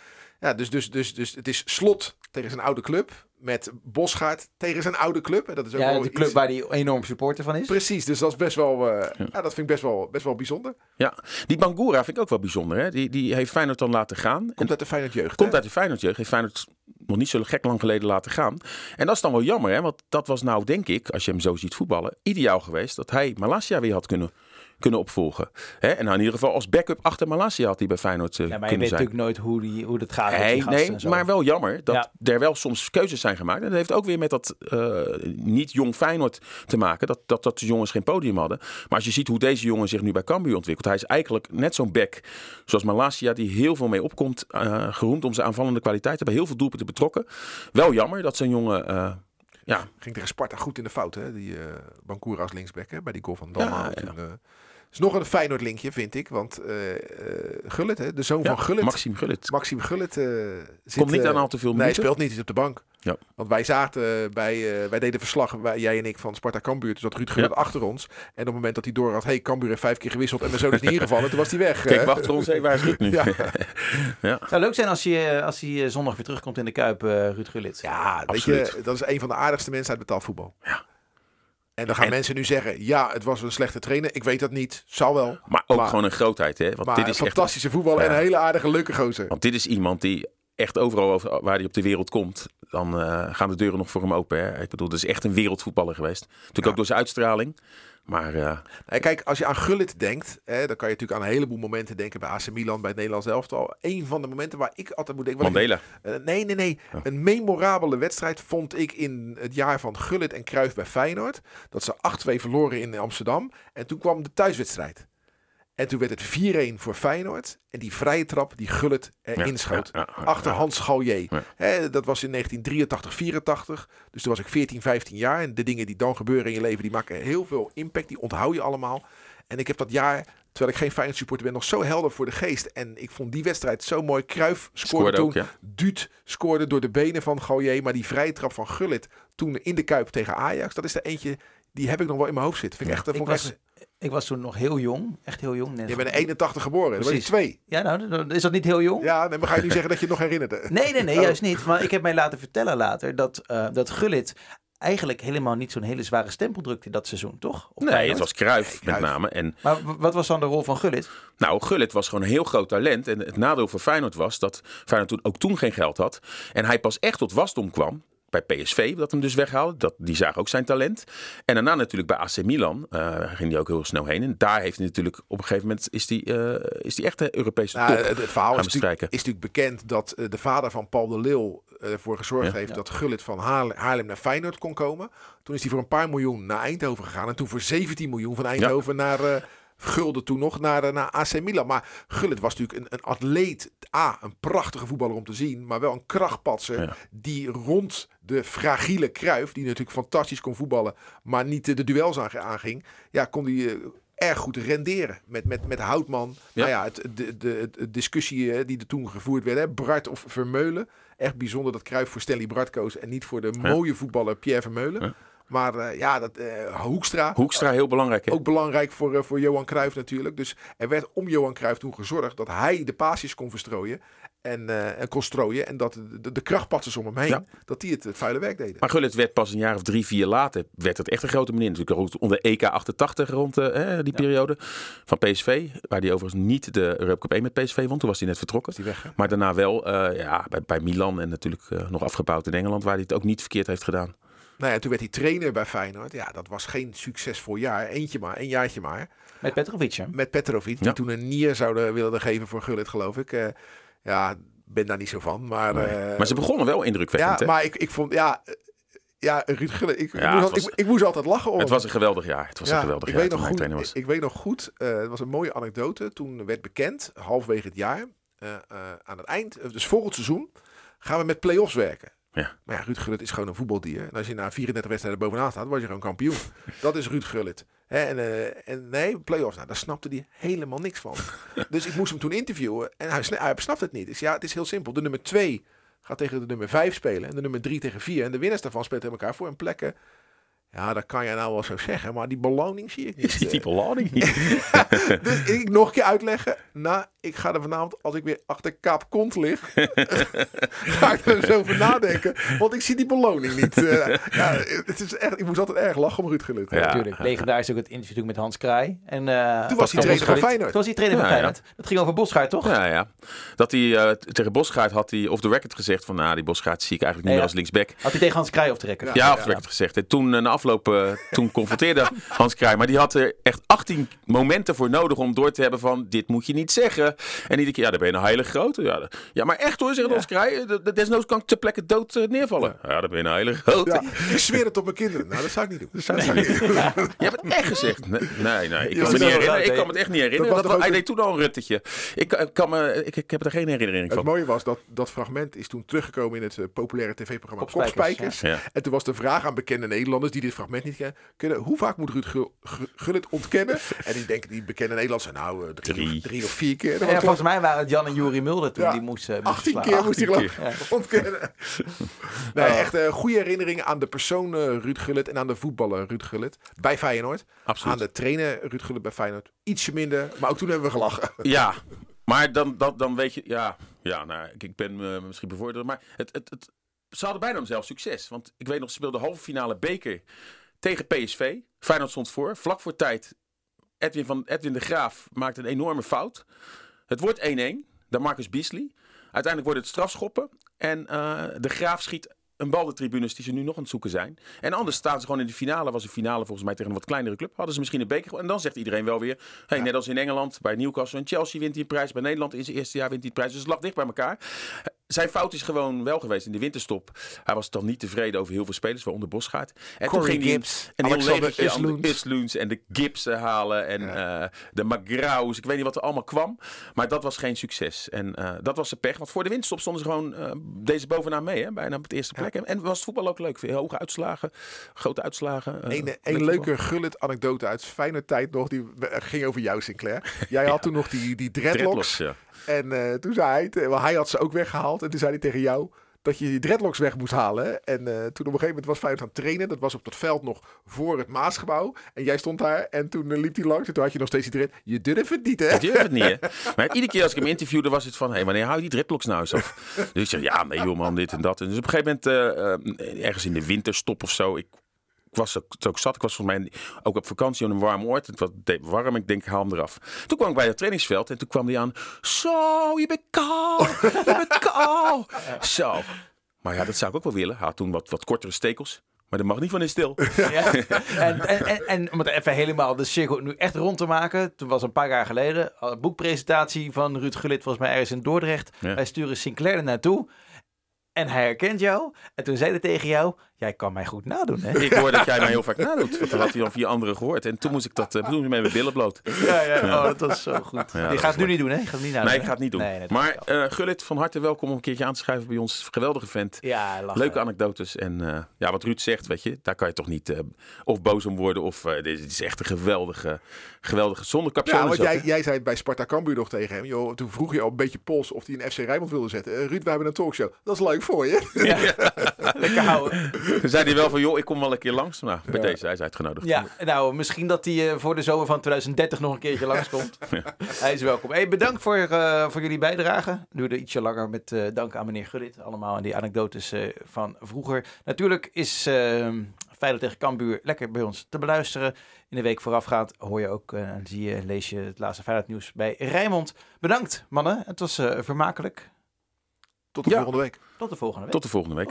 S3: Ja, dus, dus, dus, dus het is slot tegen zijn oude club. Met Bosgaard tegen zijn oude club. En dat is ook
S2: ja,
S3: wel
S2: de club
S3: iets...
S2: waar hij enorm supporter van is.
S3: Precies, dus dat is best wel, uh, ja. ja. dat vind ik best wel, best wel bijzonder.
S4: Ja, die Bangura vind ik ook wel bijzonder. Hè? Die, die heeft Feyenoord dan laten gaan.
S3: Komt uit de Feyenoord jeugd.
S4: Komt
S3: hè?
S4: uit de Feyenoord jeugd. Heeft Feyenoord nog niet zo gek lang geleden laten gaan. En dat is dan wel jammer, hè? want dat was nou, denk ik, als je hem zo ziet voetballen, ideaal geweest dat hij Malasia weer had kunnen kunnen opvolgen. Hè? En nou in ieder geval als backup achter Malasia had hij bij Feyenoord uh,
S2: ja, maar je weet
S4: zijn.
S2: natuurlijk nooit hoe, die, hoe dat gaat. Die
S4: nee
S2: en zo.
S4: maar wel jammer dat ja. er wel soms keuzes zijn gemaakt. En dat heeft ook weer met dat uh, niet jong Feyenoord te maken. Dat, dat, dat de jongens geen podium hadden. Maar als je ziet hoe deze jongen zich nu bij Cambuur ontwikkelt. Hij is eigenlijk net zo'n back zoals Malasia die heel veel mee opkomt. Uh, geroemd om zijn aanvallende kwaliteiten. Bij heel veel doelpunten betrokken. Wel jammer dat zo'n jongen... ja.
S3: Ging tegen Sparta goed in de fout, hè? Die uh, als linksback, hè? Bij die goal van Dalma.
S4: Ja,
S3: uh, is nog een Feyenoord linkje, vind ik. Want uh, uh, Gullit, hè? de zoon
S4: ja,
S3: van Gullit.
S4: Maxime Gullit.
S3: Maxime Gullit uh, zit,
S4: Komt niet aan al te veel
S3: Nee,
S4: minuten.
S3: hij speelt niet, hij is op de bank.
S4: Ja.
S3: Want wij zaten bij, uh, wij deden verslag, wij, jij en ik, van Sparta Cambuur. Dus dat Ruud Gullit ja. achter ons. En op het moment dat hij door had, hey, Cambuur heeft vijf keer gewisseld en mijn zoon is niet ingevallen, toen was hij weg.
S4: Kijk, wacht ons even, waar is Ruud nu?
S3: Ja.
S2: ja. Het zou leuk zijn als hij, als hij zondag weer terugkomt in de Kuip, uh, Ruud Gullit.
S3: Ja, weet je, dat is een van de aardigste mensen uit betaald voetbal.
S4: Ja.
S3: En dan gaan
S4: En-
S3: mensen nu zeggen, ja, het was een slechte trainer. Ik weet dat niet, zal wel.
S4: Maar ook
S3: Maar-
S4: gewoon een grootheid, hè? Want
S3: Maar
S4: dit is echt
S3: fantastische voetbal en een hele aardige, leuke gozer.
S4: Want dit is iemand die echt overal over, waar hij op de wereld komt, dan eh, gaan de deuren nog voor hem open. Hè? Ik bedoel, het is echt een wereldvoetballer geweest. Natuurlijk
S3: Ja.
S4: ook door zijn uitstraling. Maar eh,
S3: Nee, kijk, als je aan Gullit denkt, hè, dan kan je natuurlijk aan een heleboel momenten denken bij AC Milan, bij het Nederlands elftal. Een van de momenten waar ik altijd moet denken. ik-
S4: Mandela.
S3: Eh, nee, nee, nee.
S4: Oh.
S3: Een memorabele wedstrijd vond ik in het jaar van Gullit en Cruijff bij Feyenoord. Dat ze 8-2 verloren in Amsterdam. En toen kwam de thuiswedstrijd. En toen werd het 4-1 voor Feyenoord. En die vrije trap die Gullit erin
S4: Ja,
S3: schoot.
S4: ja, ja, ja,
S3: achter. Hans Gallier. Dat was in 1983, 84. Dus toen was ik 14, 15 jaar. En de dingen die dan gebeuren in je leven, die maken heel veel impact. Die onthoud je allemaal. En ik heb dat jaar, terwijl ik geen Feyenoord supporter ben, nog zo helder voor de geest. En ik vond die wedstrijd zo mooi. Cruijff scoorde,
S4: Scoorde
S3: toen.
S4: ook.
S3: Duut scoorde door de benen van Gallier. Maar die vrije trap van Gullit toen in de Kuip tegen Ajax. Dat is er eentje, die heb ik nog wel in mijn hoofd zitten. Vind ik echt, dat
S2: Ik was,
S3: echt
S2: ik was toen nog heel jong, echt heel jong. Net
S3: je bent in 81 geboren. Dan ben je
S2: Precies.
S3: twee.
S2: Ja, nou, dan is dat niet heel jong?
S3: Ja, dan ga je nu zeggen dat je het nog herinnerde.
S2: Nee, nee, nee,
S3: Oh.
S2: juist niet. Maar ik heb mij laten vertellen later dat, eh, dat Gullit eigenlijk helemaal niet zo'n hele zware stempel drukte dat seizoen, toch?
S4: Nee, het was Cruijff
S3: Nee,
S4: met name. En
S2: Maar wat was dan de rol van Gullit?
S4: nou, Gullit was gewoon een heel groot talent. En het nadeel voor Feyenoord was dat Feyenoord toen, ook toen geen geld had. En hij pas echt tot wasdom kwam bij PSV, dat hem dus weghaalde. Dat, die zagen ook zijn talent. En daarna natuurlijk bij AC Milan uh, ging hij ook heel snel heen. En daar heeft hij natuurlijk op een gegeven moment is die, uh, is die echt de Europese
S3: Nou,
S4: top
S3: het, het verhaal
S4: gaan
S3: is natuurlijk, is natuurlijk bekend dat eh, de vader van Paul de Leeuw ervoor gezorgd
S4: Ja.
S3: heeft dat Gullit van Haarlem, Haarlem naar Feyenoord kon komen. Toen is hij voor een paar miljoen naar Eindhoven gegaan. En toen voor 17 miljoen van Eindhoven naar Gulden toen nog naar, eh, naar AC Milan. Maar Gullit was natuurlijk een, een atleet. A, een prachtige voetballer om te zien. Maar wel een krachtpatser.
S4: Ja.
S3: Die rond de fragiele Kruif, die natuurlijk fantastisch kon voetballen. Maar niet de duels aanging. Ja, kon die... eh, erg goed renderen met, met, met Houtman.
S4: Ja.
S3: Nou ja, het, de, de, de discussie eh, die er toen gevoerd werd. Hè, Bart of Vermeulen. Echt bijzonder dat Cruijff voor Stanley Bart koos en niet voor de
S4: Ja.
S3: mooie voetballer Pierre Vermeulen.
S4: Ja.
S3: Maar eh, ja, dat, eh, Hoekstra.
S4: Hoekstra heel belangrijk. Hè?
S3: Ook belangrijk voor, eh, voor Johan Cruijff natuurlijk. Dus er werd om Johan Cruijff toen gezorgd dat hij de paasjes kon verstrooien. En, en kon strooien. En dat de, de, krachtpatsers om hem heen,
S4: Ja.
S3: dat die het vuile werk deden.
S4: Maar Gullit werd pas een jaar of drie, vier later, werd het echt een grote meneer. Natuurlijk ook onder EK 88 rond die periode van PSV. Waar hij overigens niet de Europa Cup 1 met PSV won. Toen was hij net vertrokken.
S3: Die weg?
S4: Maar daarna wel ja, bij, bij Milan en natuurlijk nog afgebouwd in Engeland. Waar hij het ook niet verkeerd heeft gedaan.
S3: Nou ja, toen werd hij trainer bij Feyenoord. Ja, dat was geen succesvol jaar. Eentje maar, een jaartje maar.
S2: Met Petrovic, hè?
S3: Met Petrovic, die
S4: Ja.
S3: toen een nier zouden willen geven voor Gullit, geloof ik. Eh, ja, ben daar niet zo van. Maar,
S4: Nee.
S3: eh,
S4: maar ze begonnen wel indrukwekkend.
S3: ja,
S4: hè?
S3: maar ik, ik vond, ja, eh, ja Ruud Gullit, ik,
S4: Ja,
S3: moest, al-
S4: was-
S3: ik, ik moest altijd lachen om
S4: het was een geweldig jaar. Het was een geweldig
S3: ik
S4: jaar
S3: weet nog goed,
S4: was.
S3: Ik, ik weet nog goed, eh, het was een mooie anekdote. Toen werd bekend, halfwege het jaar, eh, eh, aan het eind, dus volgend seizoen, gaan we met play-offs werken.
S4: Ja.
S3: Maar ja, Ruud Gullit is gewoon een voetbaldier. En als je na 34 wedstrijden bovenaan staat, word je gewoon kampioen. Dat is Ruud Gullit. En, eh, en nee, play-offs, nou, daar snapte hij helemaal niks van. dus ik moest hem toen interviewen en hij, hij snapt het niet. Dus ja, het is heel simpel. De nummer 2 gaat tegen de nummer 5 spelen en de nummer 3 tegen 4. En de winnaars daarvan spelen tegen elkaar voor een plekken. Ja, dat kan je nou wel zo zeggen, maar die beloning zie ik niet.
S4: Is die
S3: Eh,
S4: type lading?
S3: dus ik nog een keer uitleggen. Nou, ik ga er vanavond, als ik weer achter Kaap Kont lig, ga ik er eens over nadenken. Want ik zie die beloning niet. Eh, ja, het is echt, ik moest altijd erg lachen om Ruud Gullit.
S4: Ja.
S2: Natuurlijk. Legendarisch ook het interview met Hans Kraai. En, eh,
S3: Toen was hij trainer van Feyenoord.
S2: Toen was hij trainer van
S4: Ja, ja.
S2: Feyenoord. Dat ging over Bosgaard, toch?
S4: Ja, ja. Dat hij eh, tegen Bosgaard had hij off the record gezegd van, nou, die Bosgaard zie ik eigenlijk niet
S2: Ja,
S4: meer als linksback.
S2: Had hij tegen Hans Kraai op te rekken.
S3: Ja.
S4: Ja, off the record gezegd. En toen, na afloop, eh, toen confronteerde Hans Kraai. Maar die had er echt 18 momenten voor nodig om door te hebben van, dit moet je niet zeggen. En iedere keer, ja, dan ben je een hele grote. Ja, de- ja maar echt hoor, zegt Hans Kraai. eh, de- de- Desnoods kan ik ter plekke dood eh, neervallen. Ja. dan ben je een hele grote.
S3: Ja, ik zweer het op mijn kinderen. Nou, dat zou ik niet doen. Dat zou ik
S4: Nee.
S3: niet doen.
S4: Je hebt het echt gezegd. Nee, nee, nee, ik
S3: Ja,
S4: kan me niet herinneren. Ik kan me het echt niet herinneren.
S3: Dat
S4: hij deed toen al een ruttetje. Ik, kan- me, ik, ik heb er geen herinnering
S3: Het
S4: van.
S3: mooie was dat dat fragment is toen teruggekomen in het populaire tv-programma
S2: Kopspijkers,
S3: Kopspijkers.
S4: Ja.
S3: En toen was de vraag aan bekende Nederlanders die dit fragment niet kennen. kunnen hoe vaak moet Ruud Gul- Gu- Gullit ontkennen? En die denken, die bekende Nederlanders, nou eh, drie,
S4: Drie.
S3: Of, drie of vier keer.
S2: Ja, volgens mij waren het Jan en Juri Mulder toen
S3: Ja.
S2: die moesten, moesten
S3: 18
S2: slaan.
S3: keer moest hij
S4: 18
S3: geloof ik ontkennen. Nee, echt eh, goede herinneringen aan de persoon eh, Ruud Gullit en aan de voetballer Ruud Gullit bij Feyenoord.
S4: Absoluut.
S3: Aan de trainer Ruud Gullit bij Feyenoord ietsje minder, maar ook toen hebben we gelachen.
S4: Ja, maar dan, dan, dan weet je... Ja, ja nou, ik, ik ben misschien bevorderd. Maar het, het, het, ze hadden bijna zelf succes. Want ik weet nog, ze speelden halve finale beker tegen PSV. Feyenoord stond voor. Vlak voor tijd, Edwin, van, Edwin de Graaf maakte een enorme fout. Het wordt 1-1. Dan Marcus Beasley. Uiteindelijk wordt het strafschoppen. En eh, de Graaf schiet een bal de tribunes die ze nu nog aan het zoeken zijn. En anders staan ze gewoon in de finale. Was een finale volgens mij tegen een wat kleinere club. Hadden ze misschien een beker. En dan zegt iedereen wel weer. Hey, Net als in Engeland bij Newcastle en Chelsea wint hij een prijs. Bij Nederland in zijn eerste jaar wint hij een prijs. Dus het lag dicht bij elkaar. Zijn fout is gewoon wel geweest in de winterstop. Hij was dan niet tevreden over heel veel spelers, waaronder Bosgaard. En
S3: Corey
S4: toen ging
S3: Gibbs,
S4: een heel.
S3: Usloens
S4: en de Gibson halen en eh, de Magraus. Ik weet niet wat er allemaal kwam. Maar dat was geen succes. En eh, dat was de pech. Want voor de winststop stonden ze gewoon eh, deze bovenaan mee. Hè, bijna op het eerste plek. En was het voetbal ook leuk. Hoge uitslagen, grote uitslagen. eh,
S3: Een, leuke Gullit anekdote uit fijne tijd nog. Die eh, ging over jou, Sinclair. Jij had toen nog die, die dreadlocks.
S4: Dreadlocks.
S3: En eh, toen zei hij, hij had ze ook weggehaald. En toen zei hij tegen jou dat je die dreadlocks weg moest halen. En eh, toen op een gegeven moment was Feyenoord aan het trainen. Dat was op dat veld nog voor het Maasgebouw. En jij stond daar en toen eh, liep hij langs. En toen had je nog steeds die dread. Je durft het niet, hè?
S4: Ik durf het niet, hè? Maar iedere keer als ik hem interviewde was het van... Hé, hey, wanneer hou je die dreadlocks nou eens af? Dus ik zeg, ja, nee joh man, dit en dat. En dus op een gegeven moment, eh, ergens in de winterstop of zo... Ik was ook, ook zat. Ik was volgens mij ook op vakantie in een warm oord. Het was deed warm. Ik denk, haal hem eraf. Toen kwam ik bij het trainingsveld en toen kwam hij aan. Zo, je bent kaal. Je bent kaal. Zo. Maar ja, dat zou ik ook wel willen. Hij had toen wat, wat kortere stekels. Maar dat mag niet van in stil.
S2: Ja. En, en, en, en om het even helemaal de cirkel nu echt rond te maken. Toen was een paar jaar geleden een boekpresentatie van Ruud Gullit volgens mij ergens in Dordrecht.
S4: Ja.
S2: Wij sturen Sinclair er naartoe. En hij herkent jou. En toen zei hij tegen jou, jij kan mij goed nadoen hè?
S4: Ik hoor dat jij mij heel vaak nadoet. Want dat had hij dan via anderen gehoord. En toen moest ik dat uh, doen met mijn billen bloot.
S2: Ja, ja. Oh, dat was zo goed.
S4: Ja,
S2: je gaat het nu niet doen hè? Je gaat het niet nadoen,
S4: Nee, ik ga het niet doen.
S2: Nee, nee, dat
S4: maar eh Gullit, van harte welkom om een keertje aan te schuiven bij ons. Geweldige vent.
S2: ja, lachen.
S4: Leuke anekdotes. En eh, ja, wat Ruud zegt, weet je, daar kan je toch niet eh, of boos om worden. Of eh, dit is echt een geweldige, geweldige zonder
S3: Ja,
S4: capsules.
S3: want jij, jij zei bij Sparta Cambuur nog tegen hem. Joh, toen vroeg je al een beetje pols of hij een FC Rijnmond wilde zetten. Eh, Ruud, we hebben een talkshow. Dat is leuk voor je.
S2: Lekker houden.
S4: Toen zei hij wel van, joh, ik kom wel een keer langs. Nou, bij deze, hij is uitgenodigd.
S2: Ja, nou, misschien dat hij eh, voor de zomer van 2030 nog een keertje langskomt. Hij is welkom. Hey, bedankt voor, eh, voor jullie bijdrage. Duurde ietsje langer met eh, dank aan meneer Gullit. Allemaal aan die anekdotes eh, van vroeger. Natuurlijk is eh Feyenoord tegen Cambuur lekker bij ons te beluisteren. In de week voorafgaand hoor je ook, eh, en zie je, lees je het laatste Feyenoord nieuws bij Rijnmond. Bedankt mannen, het was eh, vermakelijk.
S3: Tot de
S4: Ja.
S3: volgende week.
S2: Tot de volgende week.
S4: Tot de volgende week.